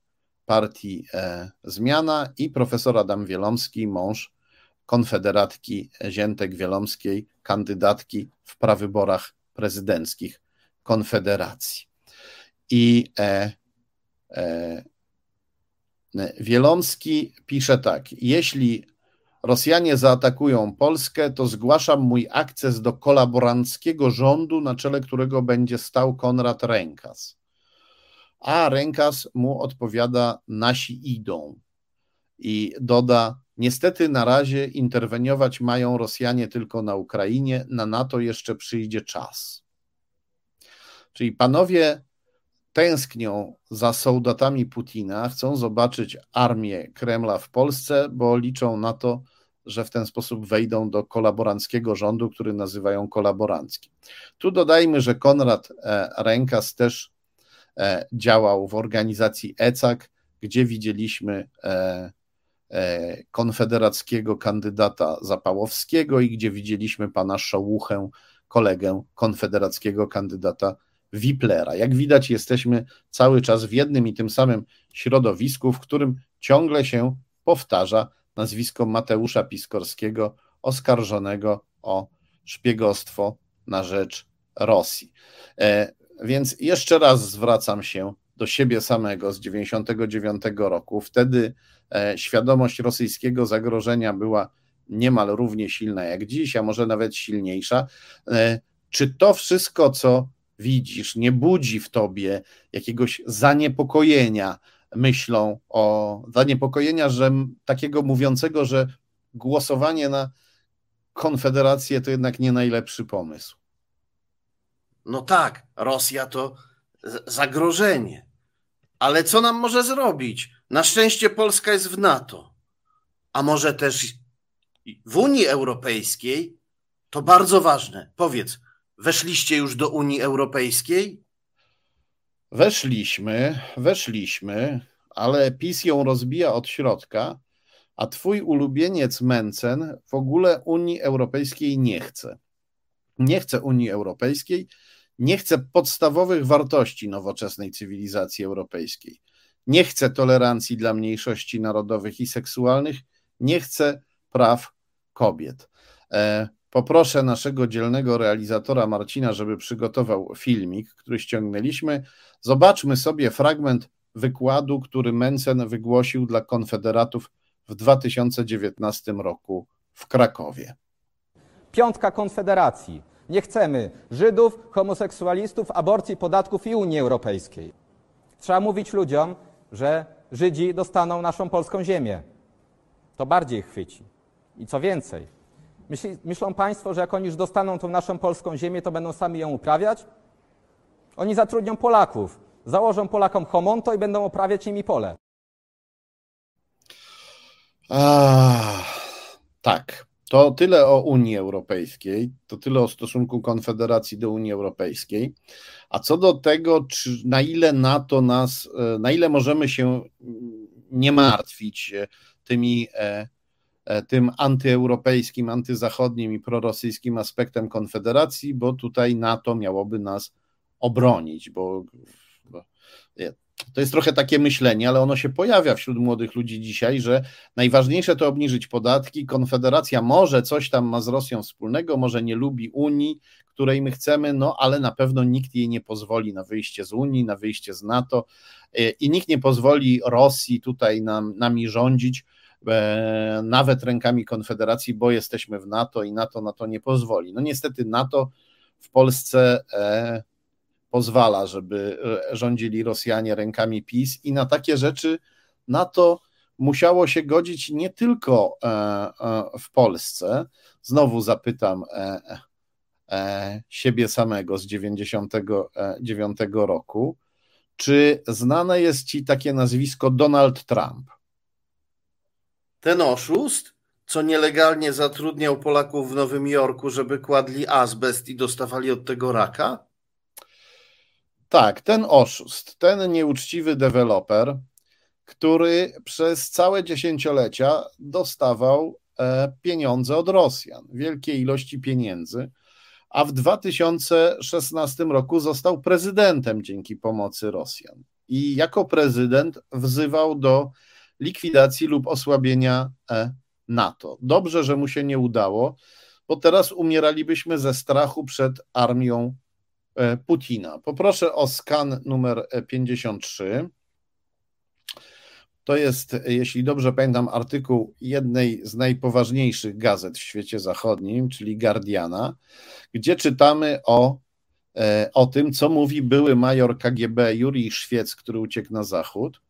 [SPEAKER 1] partii e, Zmiana i profesor Adam Wielomski, mąż konfederatki Ziętek-Wielomskiej, kandydatki w prawyborach prezydenckich Konfederacji. I e, e, Wielomski pisze tak: Jeśli Rosjanie zaatakują Polskę, to zgłaszam mój akces do kolaboranckiego rządu, na czele którego będzie stał Konrad Rękas. A Rękas mu odpowiada: Nasi idą. I doda: Niestety na razie interweniować mają Rosjanie tylko na Ukrainie, na NATO jeszcze przyjdzie czas. Czyli panowie tęsknią za soldatami Putina, chcą zobaczyć armię Kremla w Polsce, bo liczą na to, że w ten sposób wejdą do kolaboranckiego rządu, który nazywają kolaboranckim. Tu dodajmy, że Konrad e, Rękas też e, działał w organizacji ECAC, gdzie widzieliśmy e, konfederackiego kandydata Zapałowskiego i gdzie widzieliśmy pana Szołuchę, kolegę konfederackiego kandydata Wiplera. Jak widać, jesteśmy cały czas w jednym i tym samym środowisku, w którym ciągle się powtarza nazwisko Mateusza Piskorskiego, oskarżonego o szpiegostwo na rzecz Rosji. E, więc jeszcze raz zwracam się do siebie samego z 1999 roku. Wtedy e, świadomość rosyjskiego zagrożenia była niemal równie silna jak dziś, a może nawet silniejsza. E, czy to wszystko, co widzisz, nie budzi w tobie jakiegoś zaniepokojenia myślą o zaniepokojenia, że takiego mówiącego, że głosowanie na konfederację to jednak nie najlepszy pomysł.
[SPEAKER 3] No tak, Rosja to zagrożenie. Ale co nam może zrobić? Na szczęście Polska jest w NATO. A może też w Unii Europejskiej? To bardzo ważne. Powiedz, weszliście już do Unii Europejskiej?
[SPEAKER 1] Weszliśmy, weszliśmy, ale PiS ją rozbija od środka, a twój ulubieniec Mencen w ogóle Unii Europejskiej nie chce. Nie chce Unii Europejskiej, nie chce podstawowych wartości nowoczesnej cywilizacji europejskiej. Nie chce tolerancji dla mniejszości narodowych i seksualnych, nie chce praw kobiet. Poproszę naszego dzielnego realizatora Marcina, żeby przygotował filmik, który ściągnęliśmy. Zobaczmy sobie fragment wykładu, który Mencen wygłosił dla konfederatów w 2019 roku w Krakowie.
[SPEAKER 4] Piątka Konfederacji. Nie chcemy Żydów, homoseksualistów, aborcji, podatków i Unii Europejskiej. Trzeba mówić ludziom, że Żydzi dostaną naszą polską ziemię. To bardziej chwyci. I co więcej, Myśli, myślą Państwo, że jak oni już dostaną tą naszą polską ziemię, to będą sami ją uprawiać? Oni zatrudnią Polaków założą Polakom homonto i będą oprawiać nimi pole.
[SPEAKER 1] A, tak. To tyle o Unii Europejskiej, to tyle o stosunku Konfederacji do Unii Europejskiej. A co do tego, czy, na ile NATO nas, e, na ile możemy się nie martwić e, tymi, e, tym antyeuropejskim, antyzachodnim i prorosyjskim aspektem Konfederacji, bo tutaj NATO miałoby nas obronić, bo, bo to jest trochę takie myślenie, ale ono się pojawia wśród młodych ludzi dzisiaj, że najważniejsze to obniżyć podatki. Konfederacja może coś tam ma z Rosją wspólnego, może nie lubi Unii, której my chcemy, no ale na pewno nikt jej nie pozwoli na wyjście z Unii, na wyjście z NATO e, i nikt nie pozwoli Rosji tutaj nam, nami rządzić, e, nawet rękami Konfederacji, bo jesteśmy w NATO i NATO na to nie pozwoli. No niestety NATO w Polsce e, pozwala, żeby e, rządzili Rosjanie rękami PiS i na takie rzeczy NATO musiało się godzić nie tylko e, e, w Polsce. Znowu zapytam siebie samego z 99 roku, czy znane jest ci takie nazwisko Donald Trump?
[SPEAKER 3] Ten oszust, co nielegalnie zatrudniał Polaków w Nowym Jorku, żeby kładli azbest i dostawali od tego raka?
[SPEAKER 1] Tak, ten oszust, ten nieuczciwy deweloper, który przez całe dziesięciolecia dostawał e, pieniądze od Rosjan, wielkie ilości pieniędzy, a w 2016 roku został prezydentem dzięki pomocy Rosjan. I jako prezydent wzywał do likwidacji lub osłabienia e, NATO. Dobrze, że mu się nie udało, bo teraz umieralibyśmy ze strachu przed armią E, Putina. Poproszę o skan numer 53. To jest, jeśli dobrze pamiętam, artykuł jednej z najpoważniejszych gazet w świecie zachodnim, czyli Guardiana, gdzie czytamy o, e, o tym, co mówi były major KGB Jurij Szwiec, który uciekł na zachód.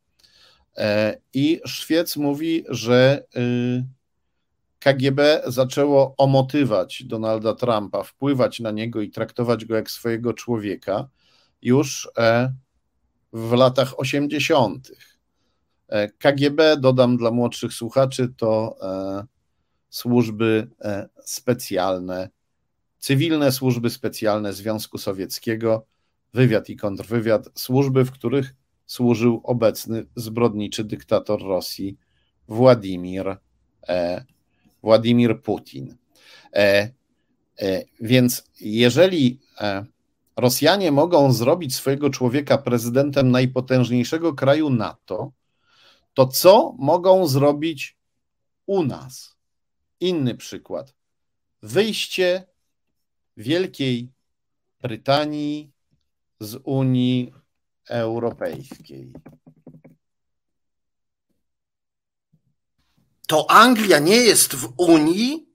[SPEAKER 1] E, I Szwiec mówi, że y, KGB zaczęło omotywać Donalda Trumpa, wpływać na niego i traktować go jak swojego człowieka już e, w latach 80. E, KGB, dodam dla młodszych słuchaczy, to służby specjalne, cywilne służby specjalne Związku Sowieckiego, wywiad i kontrwywiad, służby, w których służył obecny zbrodniczy dyktator Rosji Władimir Władimir Putin. E, e, więc jeżeli e, Rosjanie mogą zrobić swojego człowieka prezydentem najpotężniejszego kraju NATO, to co mogą zrobić u nas? Inny przykład. Wyjście Wielkiej Brytanii z Unii Europejskiej.
[SPEAKER 3] to Anglia nie jest w Unii?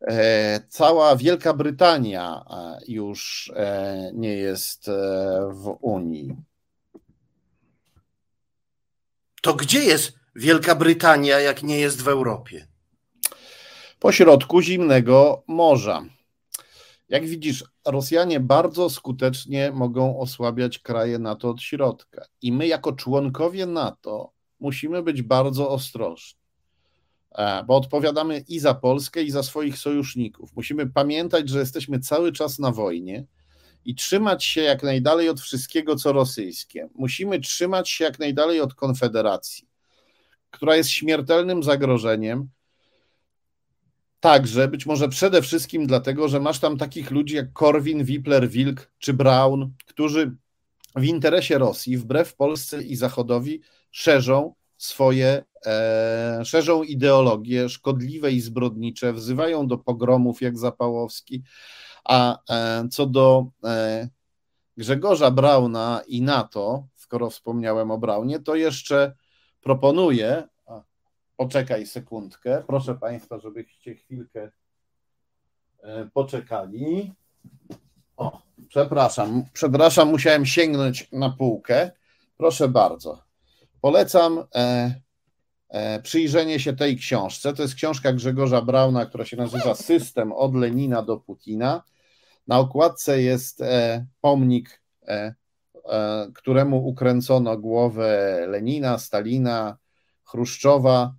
[SPEAKER 1] E, cała Wielka Brytania e, już e, nie jest w Unii.
[SPEAKER 3] To gdzie jest Wielka Brytania, jak nie jest w Europie?
[SPEAKER 1] Po środku zimnego morza. Jak widzisz, Rosjanie bardzo skutecznie mogą osłabiać kraje NATO od środka. I my, jako członkowie NATO, musimy być bardzo ostrożni, e, bo odpowiadamy i za Polskę, i za swoich sojuszników. Musimy pamiętać, że jesteśmy cały czas na wojnie i trzymać się jak najdalej od wszystkiego, co rosyjskie. Musimy trzymać się jak najdalej od Konfederacji, która jest śmiertelnym zagrożeniem. Także, być może przede wszystkim dlatego, że masz tam takich ludzi jak Korwin, Wipler, Wilk czy Braun, którzy w interesie Rosji, wbrew Polsce i Zachodowi, szerzą swoje, e, szerzą ideologie szkodliwe i zbrodnicze, wzywają do pogromów jak Zapałowski, a e, co do e, Grzegorza Brauna i NATO, skoro wspomniałem o Braunie, to jeszcze proponuję, poczekaj sekundkę, proszę Państwa, żebyście chwilkę e, poczekali. O, przepraszam, przepraszam, musiałem sięgnąć na półkę. Proszę bardzo. Polecam e, e, przyjrzenie się tej książce. To jest książka Grzegorza Brauna, która się nazywa System od Lenina do Putina. Na okładce jest pomnik któremu ukręcono głowę Lenina, Stalina, Chruszczowa,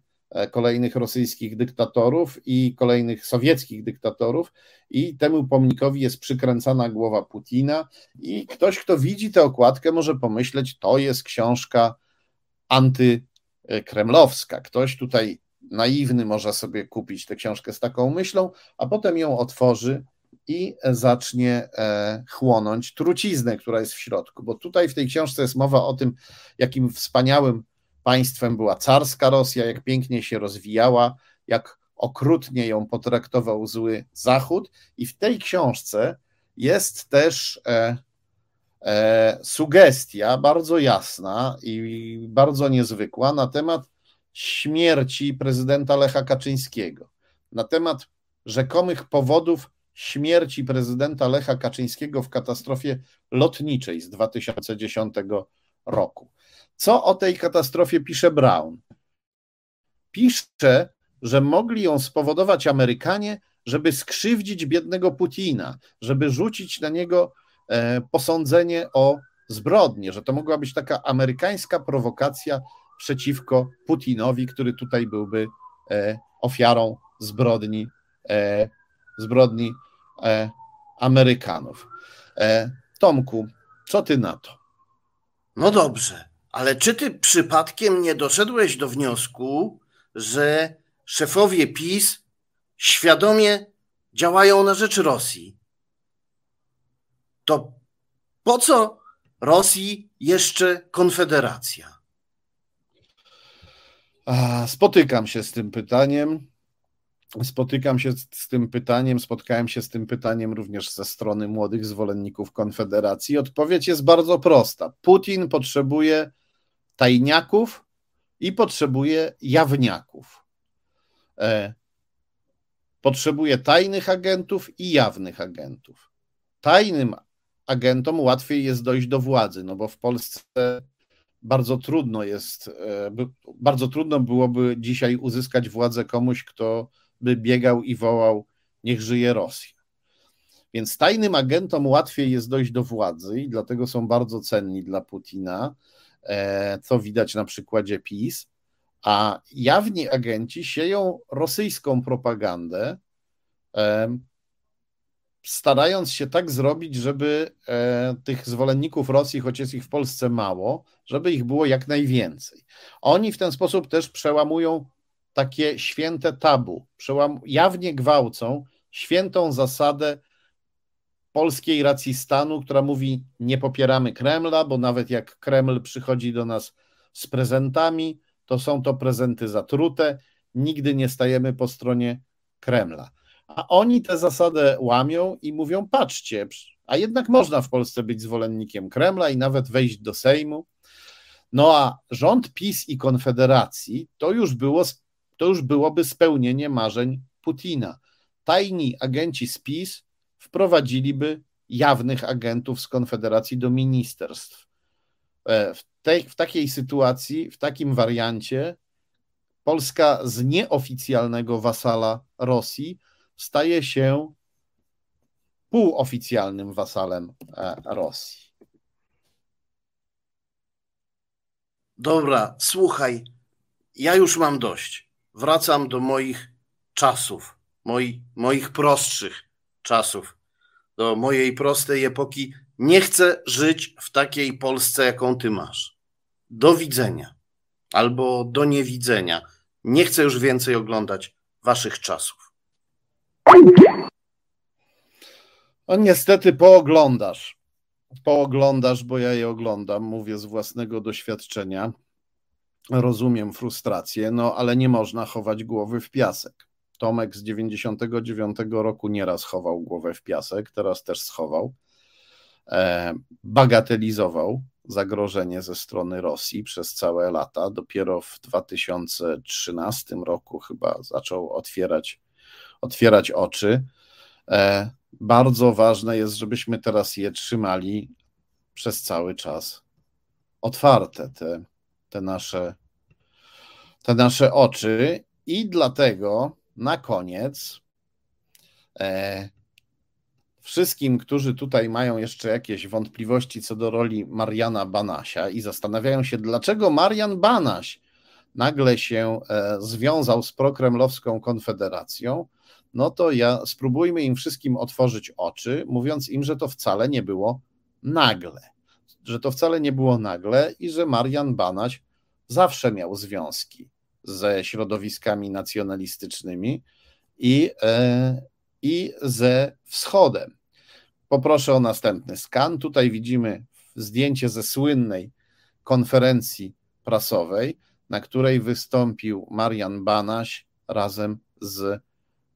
[SPEAKER 1] kolejnych rosyjskich dyktatorów i kolejnych sowieckich dyktatorów, i temu pomnikowi jest przykręcana głowa Putina. I ktoś, kto widzi tę okładkę, może pomyśleć, to jest książka antykremlowska. Ktoś tutaj naiwny może sobie kupić tę książkę z taką myślą, a potem ją otworzy i zacznie e, chłonąć truciznę, która jest w środku. Bo tutaj w tej książce jest mowa o tym, jakim wspaniałym państwem była carska Rosja, jak pięknie się rozwijała, jak okrutnie ją potraktował zły Zachód. I w tej książce jest też e, e, sugestia bardzo jasna i bardzo niezwykła na temat śmierci prezydenta Lecha Kaczyńskiego, na temat rzekomych powodów śmierci prezydenta Lecha Kaczyńskiego w katastrofie lotniczej z 2010 roku. Co o tej katastrofie pisze Brown? Pisze, że mogli ją spowodować Amerykanie, żeby skrzywdzić biednego Putina, żeby rzucić na niego e, posądzenie o zbrodnię, że to mogła być taka amerykańska prowokacja przeciwko Putinowi, który tutaj byłby e, ofiarą zbrodni, e, zbrodni Amerykanów. Tomku, co ty na to?
[SPEAKER 3] No dobrze, ale czy ty przypadkiem nie doszedłeś do wniosku, że szefowie PiS świadomie działają na rzecz Rosji? To po co Rosji jeszcze Konfederacja?
[SPEAKER 1] Spotykam się z tym pytaniem. Spotykam się z tym pytaniem, spotkałem się z tym pytaniem również ze strony młodych zwolenników Konfederacji. Odpowiedź jest bardzo prosta. Putin potrzebuje tajniaków i potrzebuje jawniaków. E, potrzebuje tajnych agentów i jawnych agentów. Tajnym agentom łatwiej jest dojść do władzy, no bo w Polsce bardzo trudno jest, e, bardzo trudno byłoby dzisiaj uzyskać władzę komuś, kto by biegał i wołał: Niech żyje Rosja. Więc tajnym agentom łatwiej jest dojść do władzy i dlatego są bardzo cenni dla Putina, co widać na przykładzie PiS. A jawni agenci sieją rosyjską propagandę, e, starając się tak zrobić, żeby e, tych zwolenników Rosji, choć jest ich w Polsce mało, żeby ich było jak najwięcej. Oni w ten sposób też przełamują takie święte tabu, jawnie gwałcą świętą zasadę polskiej racji stanu, która mówi: Nie popieramy Kremla, bo nawet jak Kreml przychodzi do nas z prezentami, to są to prezenty zatrute, nigdy nie stajemy po stronie Kremla. A oni tę zasadę łamią i mówią: Patrzcie, a jednak można w Polsce być zwolennikiem Kremla i nawet wejść do Sejmu. No a rząd PiS i Konfederacji to już było to już byłoby spełnienie marzeń Putina. Tajni agenci z PiS wprowadziliby jawnych agentów z Konfederacji do ministerstw. E, w, tej, w takiej sytuacji, w takim wariancie, Polska z nieoficjalnego wasala Rosji staje się półoficjalnym wasalem e, Rosji.
[SPEAKER 3] Dobra, słuchaj, ja już mam dość wracam do moich czasów, moi, moich prostszych czasów, do mojej prostej epoki. Nie chcę żyć w takiej Polsce, jaką ty masz. Do widzenia albo do niewidzenia. Nie chcę już więcej oglądać waszych czasów.
[SPEAKER 1] No niestety pooglądasz. Pooglądasz, bo ja je oglądam, mówię z własnego doświadczenia. Rozumiem frustrację, no ale nie można chować głowy w piasek. Tomek z 99 roku nieraz chował głowę w piasek, teraz też schował. E, bagatelizował zagrożenie ze strony Rosji przez całe lata. Dopiero w 2013 roku chyba zaczął otwierać, otwierać oczy. E, bardzo ważne jest, żebyśmy teraz je trzymali przez cały czas otwarte, te te nasze, te nasze oczy i dlatego na koniec e, wszystkim, którzy tutaj mają jeszcze jakieś wątpliwości co do roli Mariana Banasia i zastanawiają się, dlaczego Marian Banaś nagle się e, związał z prokremlowską konfederacją, no to ja spróbujmy im wszystkim otworzyć oczy, mówiąc im, że to wcale nie było nagle. Że to wcale nie było nagle i że Marian Banaś zawsze miał związki ze środowiskami nacjonalistycznymi i, e, i ze wschodem. Poproszę o następny skan. Tutaj widzimy zdjęcie ze słynnej konferencji prasowej, na której wystąpił Marian Banaś razem z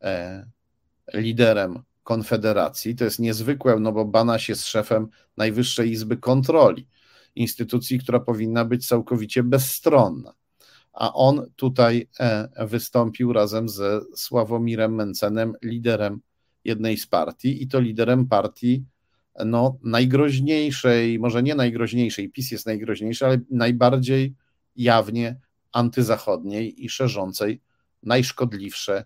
[SPEAKER 1] e, liderem Konfederacji. To jest niezwykłe, no bo Banaś jest szefem Najwyższej Izby Kontroli, instytucji, która powinna być całkowicie bezstronna. A on tutaj e, wystąpił razem ze Sławomirem Mencenem, liderem jednej z partii, i to liderem partii no, najgroźniejszej, może nie najgroźniejszej, PiS jest najgroźniejszy, ale najbardziej jawnie antyzachodniej i szerzącej najszkodliwsze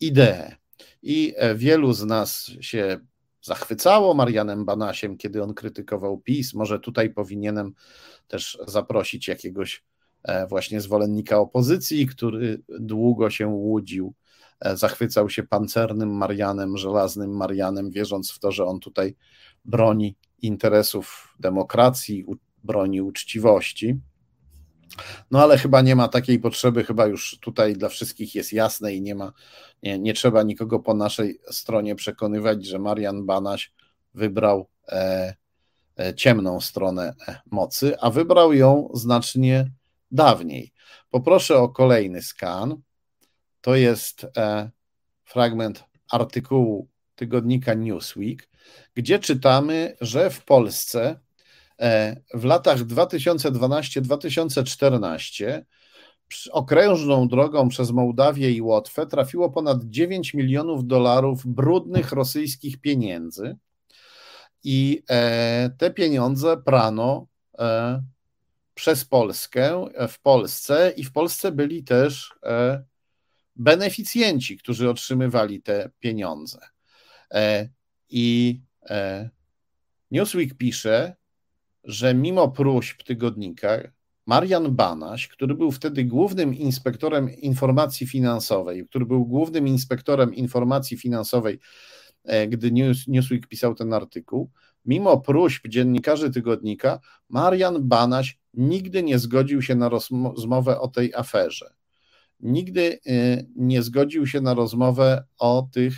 [SPEAKER 1] idee. I e, wielu z nas się zachwycało Marianem Banasiem, kiedy on krytykował PiS. Może tutaj powinienem też zaprosić jakiegoś właśnie zwolennika opozycji, który długo się łudził, e, zachwycał się pancernym Marianem, żelaznym Marianem, wierząc w to, że on tutaj broni interesów demokracji, broni uczciwości. No ale chyba nie ma takiej potrzeby, chyba już tutaj dla wszystkich jest jasne i nie ma, nie, nie trzeba nikogo po naszej stronie przekonywać, że Marian Banaś wybrał e, e, ciemną stronę e, mocy, a wybrał ją znacznie dawniej. Poproszę o kolejny skan. To jest e, fragment artykułu tygodnika Newsweek, gdzie czytamy, że w Polsce E, w latach 2012-2014 okrężną drogą przez Mołdawię i Łotwę trafiło ponad 9 milionów dolarów brudnych rosyjskich pieniędzy. I e, te pieniądze prano e, przez Polskę w Polsce, i w Polsce byli też beneficjenci, którzy otrzymywali te pieniądze. I Newsweek pisze, że mimo próśb tygodnika, Marian Banaś, który był wtedy głównym inspektorem informacji finansowej, który był głównym inspektorem informacji finansowej, e, gdy News, Newsweek pisał ten artykuł, mimo próśb dziennikarzy tygodnika, Marian Banaś nigdy nie zgodził się na rozmowę o tej aferze. Nigdy e, nie zgodził się na rozmowę o tych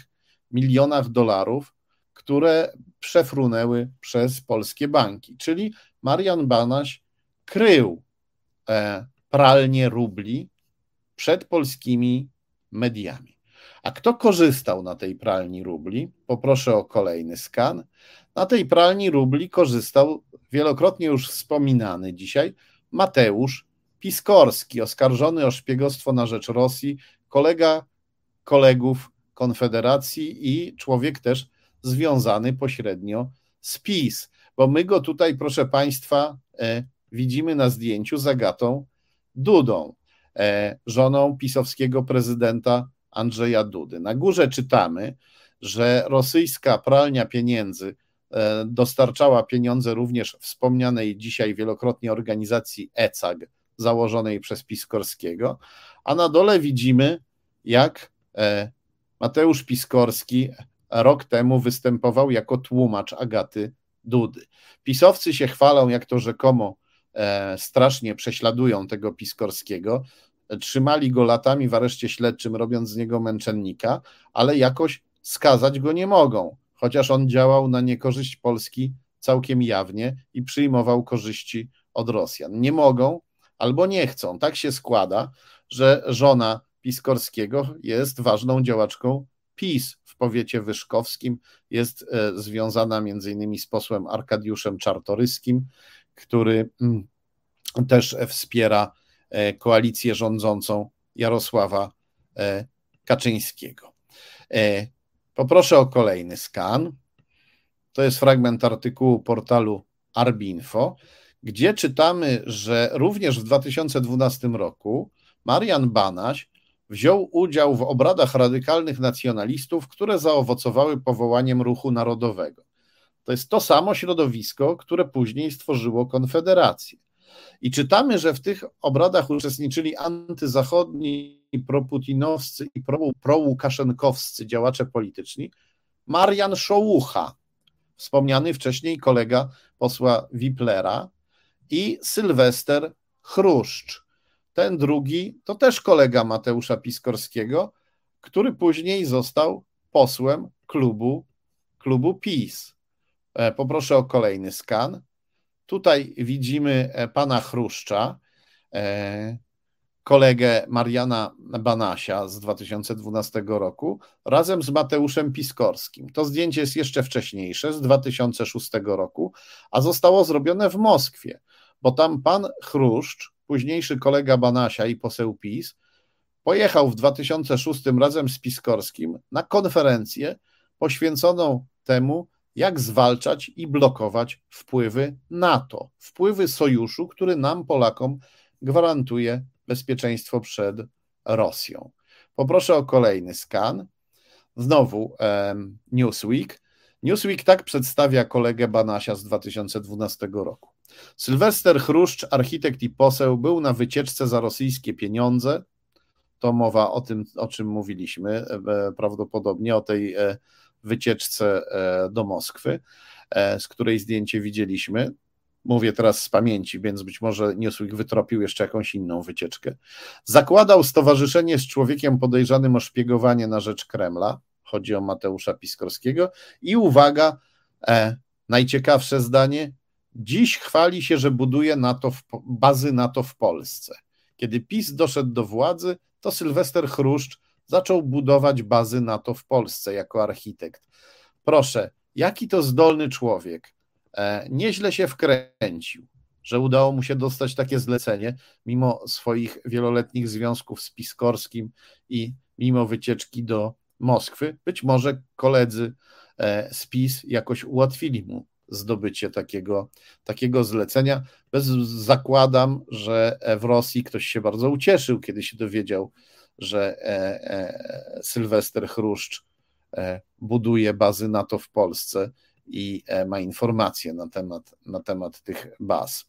[SPEAKER 1] milionach dolarów, które przefrunęły przez polskie banki. Czyli Marian Banaś krył e, pralnię rubli przed polskimi mediami. A kto korzystał na tej pralni rubli? Poproszę o kolejny skan. Na tej pralni rubli korzystał wielokrotnie już wspominany dzisiaj Mateusz Piskorski, oskarżony o szpiegostwo na rzecz Rosji, kolega kolegów Konfederacji i człowiek też związany pośrednio z PiS, bo my go tutaj, proszę Państwa, e, widzimy na zdjęciu z Agatą Dudą, e, żoną pisowskiego prezydenta Andrzeja Dudy. Na górze czytamy, że rosyjska pralnia pieniędzy dostarczała pieniądze również wspomnianej dzisiaj wielokrotnie organizacji ECAG, założonej przez Piskorskiego, a na dole widzimy, jak Mateusz Piskorski rok temu występował jako tłumacz Agaty Dudy. Pisowcy się chwalą, jak to rzekomo e, strasznie prześladują tego Piskorskiego. Trzymali go latami w areszcie śledczym, robiąc z niego męczennika, ale jakoś skazać go nie mogą, chociaż on działał na niekorzyść Polski całkiem jawnie i przyjmował korzyści od Rosjan. Nie mogą albo nie chcą. Tak się składa, że żona Piskorskiego jest ważną działaczką PiS w powiecie wyszkowskim, jest e, związana między innymi z posłem Arkadiuszem Czartoryskim, który mm, też wspiera e, koalicję rządzącą Jarosława e, Kaczyńskiego. Poproszę o kolejny skan. To jest fragment artykułu portalu Arbinfo, gdzie czytamy, że również w 2012 roku Marian Banaś wziął udział w obradach radykalnych nacjonalistów, które zaowocowały powołaniem ruchu narodowego. To jest to samo środowisko, które później stworzyło Konfederację. I czytamy, że w tych obradach uczestniczyli antyzachodni, proputinowscy i prołukaszenkowscy działacze polityczni. Marian Szołucha, wspomniany wcześniej kolega posła Wiplera i Sylwester Chruszcz. Ten drugi to też kolega Mateusza Piskorskiego, który później został posłem klubu, klubu PiS. E, poproszę o kolejny skan. Tutaj widzimy e, pana Chruszcza, e, kolegę Mariana Banasia z 2012 roku, razem z Mateuszem Piskorskim. To zdjęcie jest jeszcze wcześniejsze, z 2006 roku, a zostało zrobione w Moskwie, bo tam pan Chruszcz, późniejszy kolega Banasia i poseł PiS, pojechał w 2006 razem z Piskorskim na konferencję poświęconą temu, jak zwalczać i blokować wpływy NATO, wpływy sojuszu, który nam, Polakom, gwarantuje bezpieczeństwo przed Rosją. Poproszę o kolejny skan. Znowu um, Newsweek. Newsweek tak przedstawia kolegę Banasia z 2012 roku. Sylwester Chruszcz, architekt i poseł, był na wycieczce za rosyjskie pieniądze. To mowa o tym, o czym mówiliśmy, e, prawdopodobnie o tej e, wycieczce e, do Moskwy, e, z której zdjęcie widzieliśmy. Mówię teraz z pamięci, więc być może Newsweek wytropił jeszcze jakąś inną wycieczkę. Zakładał stowarzyszenie z człowiekiem podejrzanym o szpiegowanie na rzecz Kremla. Chodzi o Mateusza Piskorskiego. I uwaga, e, najciekawsze zdanie. Dziś chwali się, że buduje NATO w, bazy NATO w Polsce. Kiedy PiS doszedł do władzy, to Sylwester Chruszcz zaczął budować bazy NATO w Polsce jako architekt. Proszę, jaki to zdolny człowiek. E, nieźle się wkręcił, że udało mu się dostać takie zlecenie, mimo swoich wieloletnich związków z Piskorskim i mimo wycieczki do Moskwy. Być może koledzy e, z PiS jakoś ułatwili mu zdobycie takiego, takiego zlecenia. Bez, zakładam, że w Rosji ktoś się bardzo ucieszył, kiedy się dowiedział, że e, e, Sylwester Chruszcz e, buduje bazy NATO w Polsce i ma informacje na temat, na temat tych baz.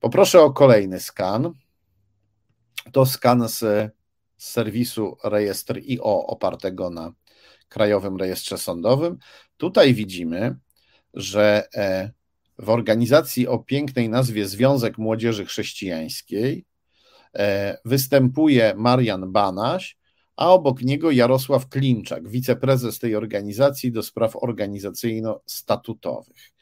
[SPEAKER 1] Poproszę o kolejny skan. To skan z, z serwisu rejestr IO opartego na Krajowym Rejestrze Sądowym. Tutaj widzimy, że w organizacji o pięknej nazwie Związek Młodzieży Chrześcijańskiej występuje Marian Banaś, a obok niego Jarosław Klimczak, wiceprezes tej organizacji do spraw organizacyjno-statutowych.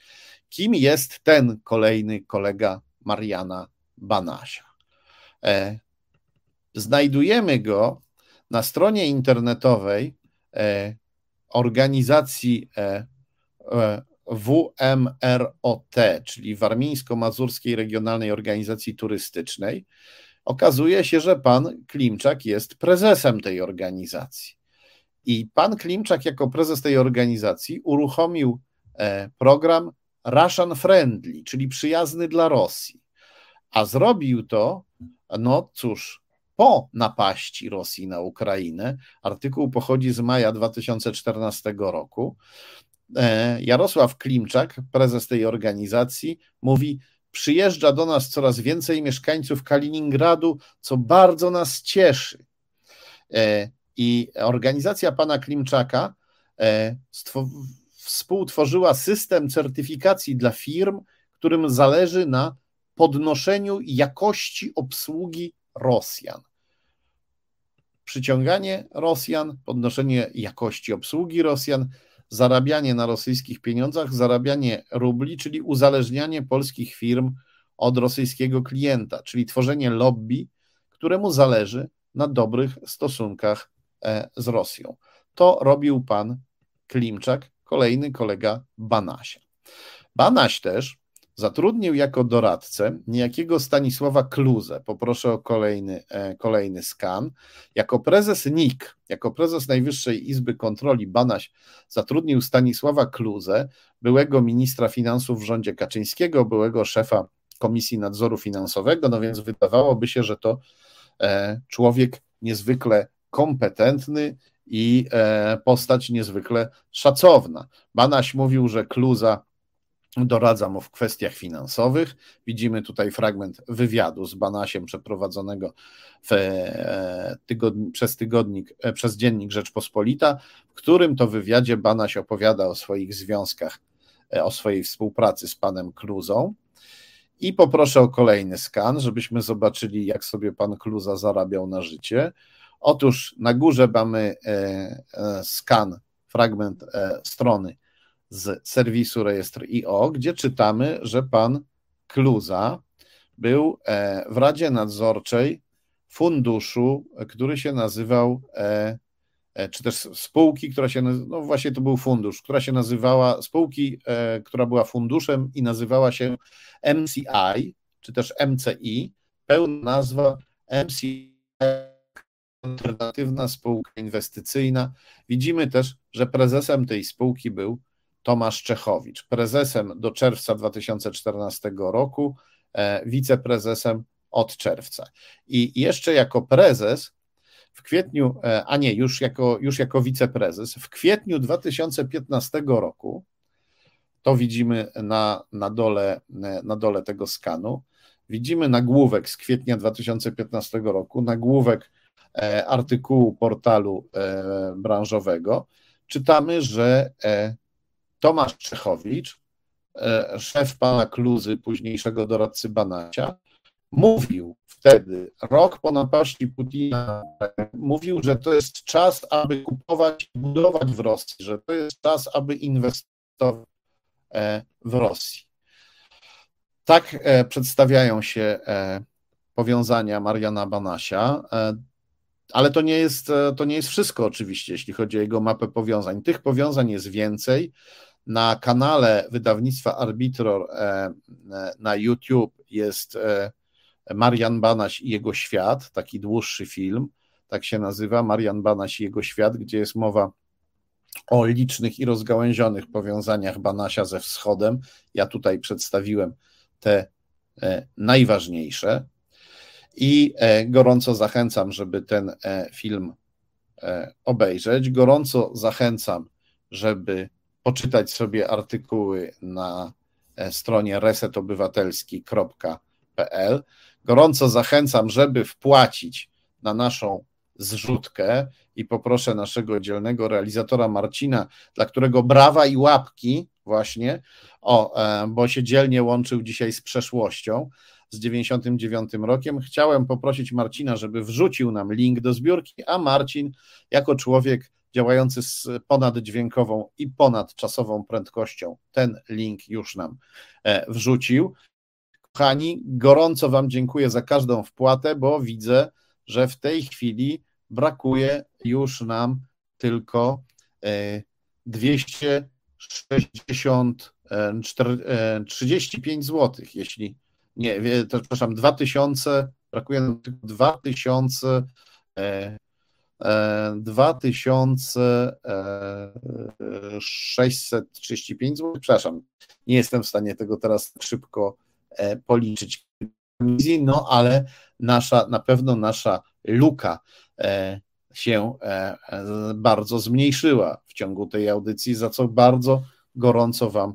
[SPEAKER 1] Kim jest ten kolejny kolega Mariana Banasia? E, znajdujemy go na stronie internetowej e, organizacji WMROT, czyli Warmińsko-Mazurskiej Regionalnej Organizacji Turystycznej, Okazuje się, że pan Klimczak jest prezesem tej organizacji. I pan Klimczak, jako prezes tej organizacji, uruchomił e, program Russian Friendly, czyli przyjazny dla Rosji. A zrobił to, no cóż, po napaści Rosji na Ukrainę. Artykuł pochodzi z maja 2014 roku. E, Jarosław Klimczak, prezes tej organizacji, mówi: Przyjeżdża do nas coraz więcej mieszkańców Kaliningradu, co bardzo nas cieszy. E, I organizacja pana Klimczaka e, współtworzyła system certyfikacji dla firm, którym zależy na podnoszeniu jakości obsługi Rosjan. Przyciąganie Rosjan, podnoszenie jakości obsługi Rosjan, zarabianie na rosyjskich pieniądzach, zarabianie rubli, czyli uzależnianie polskich firm od rosyjskiego klienta, czyli tworzenie lobby, któremu zależy na dobrych stosunkach e, z Rosją. To robił pan Klimczak, kolejny kolega Banasia. Banaś też Zatrudnił jako doradcę niejakiego Stanisława Kluzę. Poproszę o kolejny, e, kolejny skan. Jako prezes NIK, jako prezes Najwyższej Izby Kontroli Banaś zatrudnił Stanisława Kluzę, byłego ministra finansów w rządzie Kaczyńskiego, byłego szefa Komisji Nadzoru Finansowego, no więc wydawałoby się, że to e, człowiek niezwykle kompetentny i postać niezwykle szacowna. Banaś mówił, że Kluza doradza mu w kwestiach finansowych. Widzimy tutaj fragment wywiadu z Banasiem przeprowadzonego w, e, tygodni, przez tygodnik, e, przez dziennik Rzeczpospolita, w którym to wywiadzie Banaś opowiada o swoich związkach, e, o swojej współpracy z panem Kluzą. I poproszę o kolejny skan, żebyśmy zobaczyli, jak sobie pan Kluza zarabiał na życie. Otóż na górze mamy skan, fragment strony z serwisu rejestr IO, gdzie czytamy, że pan Kluza był e, w Radzie Nadzorczej funduszu, który się nazywał, e, e, czy też spółki, która się, no właśnie to był fundusz, która się nazywała, spółki, która była funduszem i nazywała się MCI, czy też MCI, pełna nazwa MCI, alternatywna spółka inwestycyjna. Widzimy też, że prezesem tej spółki był Tomasz Czechowicz, prezesem do czerwca 2014 roku, e, wiceprezesem od czerwca. I jeszcze jako prezes w kwietniu, e, a nie, już jako, już jako wiceprezes, w kwietniu 2015 roku, to widzimy na, na, dole, na dole tego skanu, widzimy nagłówek z kwietnia 2015 roku, nagłówek e, artykułu portalu branżowego, czytamy, że Tomasz Czechowicz, e, szef pana Kluzy, późniejszego doradcy Banacia, mówił wtedy, rok po napaści Putina, mówił, że to jest czas, aby kupować i budować w Rosji, że to jest czas, aby inwestować e, w Rosji. Tak e, przedstawiają się powiązania Mariana Banasia, ale to nie, jest, to nie jest wszystko oczywiście, jeśli chodzi o jego mapę powiązań. Tych powiązań jest więcej. Na kanale wydawnictwa Arbitror e, e, na YouTube jest e, Marian Banaś i jego świat, taki dłuższy film, tak się nazywa, Marian Banaś i jego świat, gdzie jest mowa o licznych i rozgałęzionych powiązaniach Banasia ze wschodem. Ja tutaj przedstawiłem te najważniejsze i gorąco zachęcam, żeby ten film obejrzeć. Gorąco zachęcam, żeby poczytać sobie artykuły na e, stronie resetobywatelski.pl. Gorąco zachęcam, żeby wpłacić na naszą zrzutkę i poproszę naszego dzielnego realizatora Marcina, dla którego brawa i łapki właśnie, o, e, bo się dzielnie łączył dzisiaj z przeszłością, z 99 rokiem. Chciałem poprosić Marcina, żeby wrzucił nam link do zbiórki, a Marcin jako człowiek działający z ponaddźwiękową i ponadczasową prędkością. Ten link już nam e, wrzucił. Kochani, gorąco Wam dziękuję za każdą wpłatę, bo widzę, że w tej chwili brakuje już nam tylko 260, e, 35 zł, jeśli nie, przepraszam, 2000, brakuje nam tylko 2000 2635 zł. Przepraszam, nie jestem w stanie tego teraz szybko e, policzyć, no ale nasza, na pewno nasza luka e, się e, bardzo zmniejszyła w ciągu tej audycji, za co bardzo gorąco Wam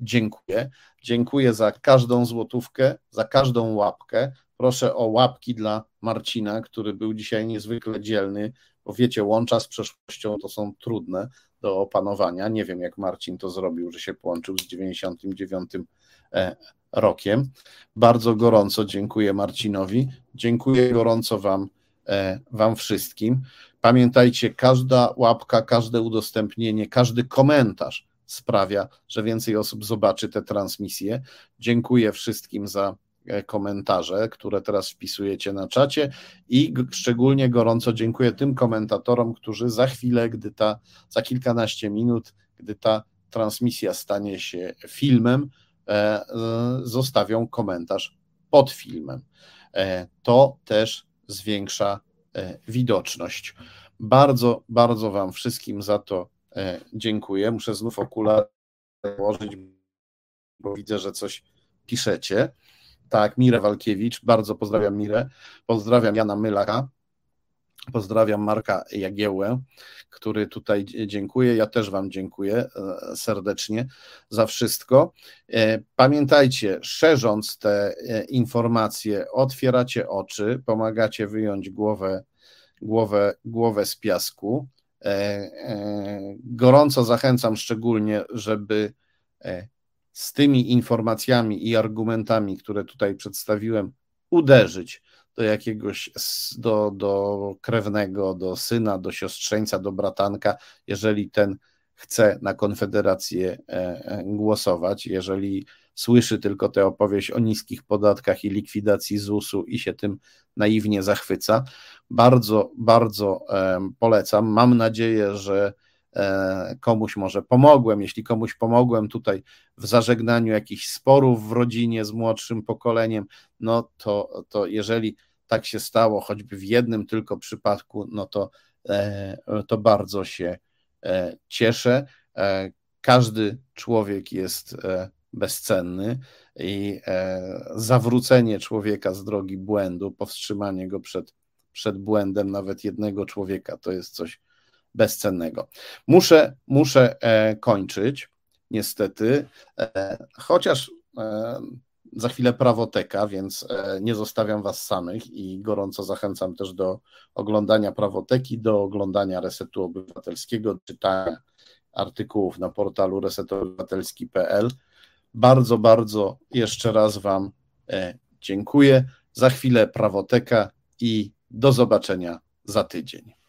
[SPEAKER 1] dziękuję. Dziękuję za każdą złotówkę, za każdą łapkę. Proszę o łapki dla Marcina, który był dzisiaj niezwykle dzielny, bo wiecie, łącza z przeszłością to są trudne do opanowania. Nie wiem, jak Marcin to zrobił, że się połączył z 99 e, rokiem. Bardzo gorąco dziękuję Marcinowi. Dziękuję gorąco Wam, e, wam wszystkim. Pamiętajcie, każda łapka, każde udostępnienie, każdy komentarz sprawia, że więcej osób zobaczy te transmisje. Dziękuję wszystkim za komentarze, które teraz wpisujecie na czacie i szczególnie gorąco dziękuję tym komentatorom, którzy za chwilę, gdy ta, za kilkanaście minut, gdy ta transmisja stanie się filmem, e, e, zostawią komentarz pod filmem. To też zwiększa widoczność. Bardzo, bardzo Wam wszystkim za to dziękuję. Muszę znów okulary włożyć, bo widzę, że coś piszecie. Tak, Mirę Walkiewicz, bardzo pozdrawiam Mirę, pozdrawiam Jana Mylaka, Pozdrawiam Marka Jagiełę, który tutaj dziękuję. Ja też Wam dziękuję e, serdecznie za wszystko. E, pamiętajcie, szerząc te e, informacje, otwieracie oczy, pomagacie wyjąć głowę, głowę, głowę z piasku. Gorąco zachęcam szczególnie, żeby z tymi informacjami i argumentami, które tutaj przedstawiłem, uderzyć do jakiegoś, do, do krewnego, do syna, do siostrzeńca, do bratanka, jeżeli ten chce na Konfederację e, e, głosować, jeżeli słyszy tylko tę opowieść o niskich podatkach i likwidacji ZUS-u i się tym naiwnie zachwyca. Bardzo, bardzo polecam. Mam nadzieję, że komuś może pomogłem. Jeśli komuś pomogłem tutaj w zażegnaniu jakichś sporów w rodzinie z młodszym pokoleniem, no to, to jeżeli tak się stało, choćby w jednym tylko przypadku, no to, e, to bardzo się e, cieszę. E, każdy człowiek jest bezcenny i zawrócenie człowieka z drogi błędu, powstrzymanie go przed, przed błędem nawet jednego człowieka to jest coś bezcennego. Muszę, muszę kończyć, niestety, chociaż za chwilę prawoteka, więc e, nie zostawiam Was samych i gorąco zachęcam też do oglądania prawoteki, do oglądania Resetu Obywatelskiego, czytania artykułów na portalu resetobywatelski.pl. Bardzo, bardzo jeszcze raz Wam e, dziękuję. Za chwilę prawoteka i do zobaczenia za tydzień.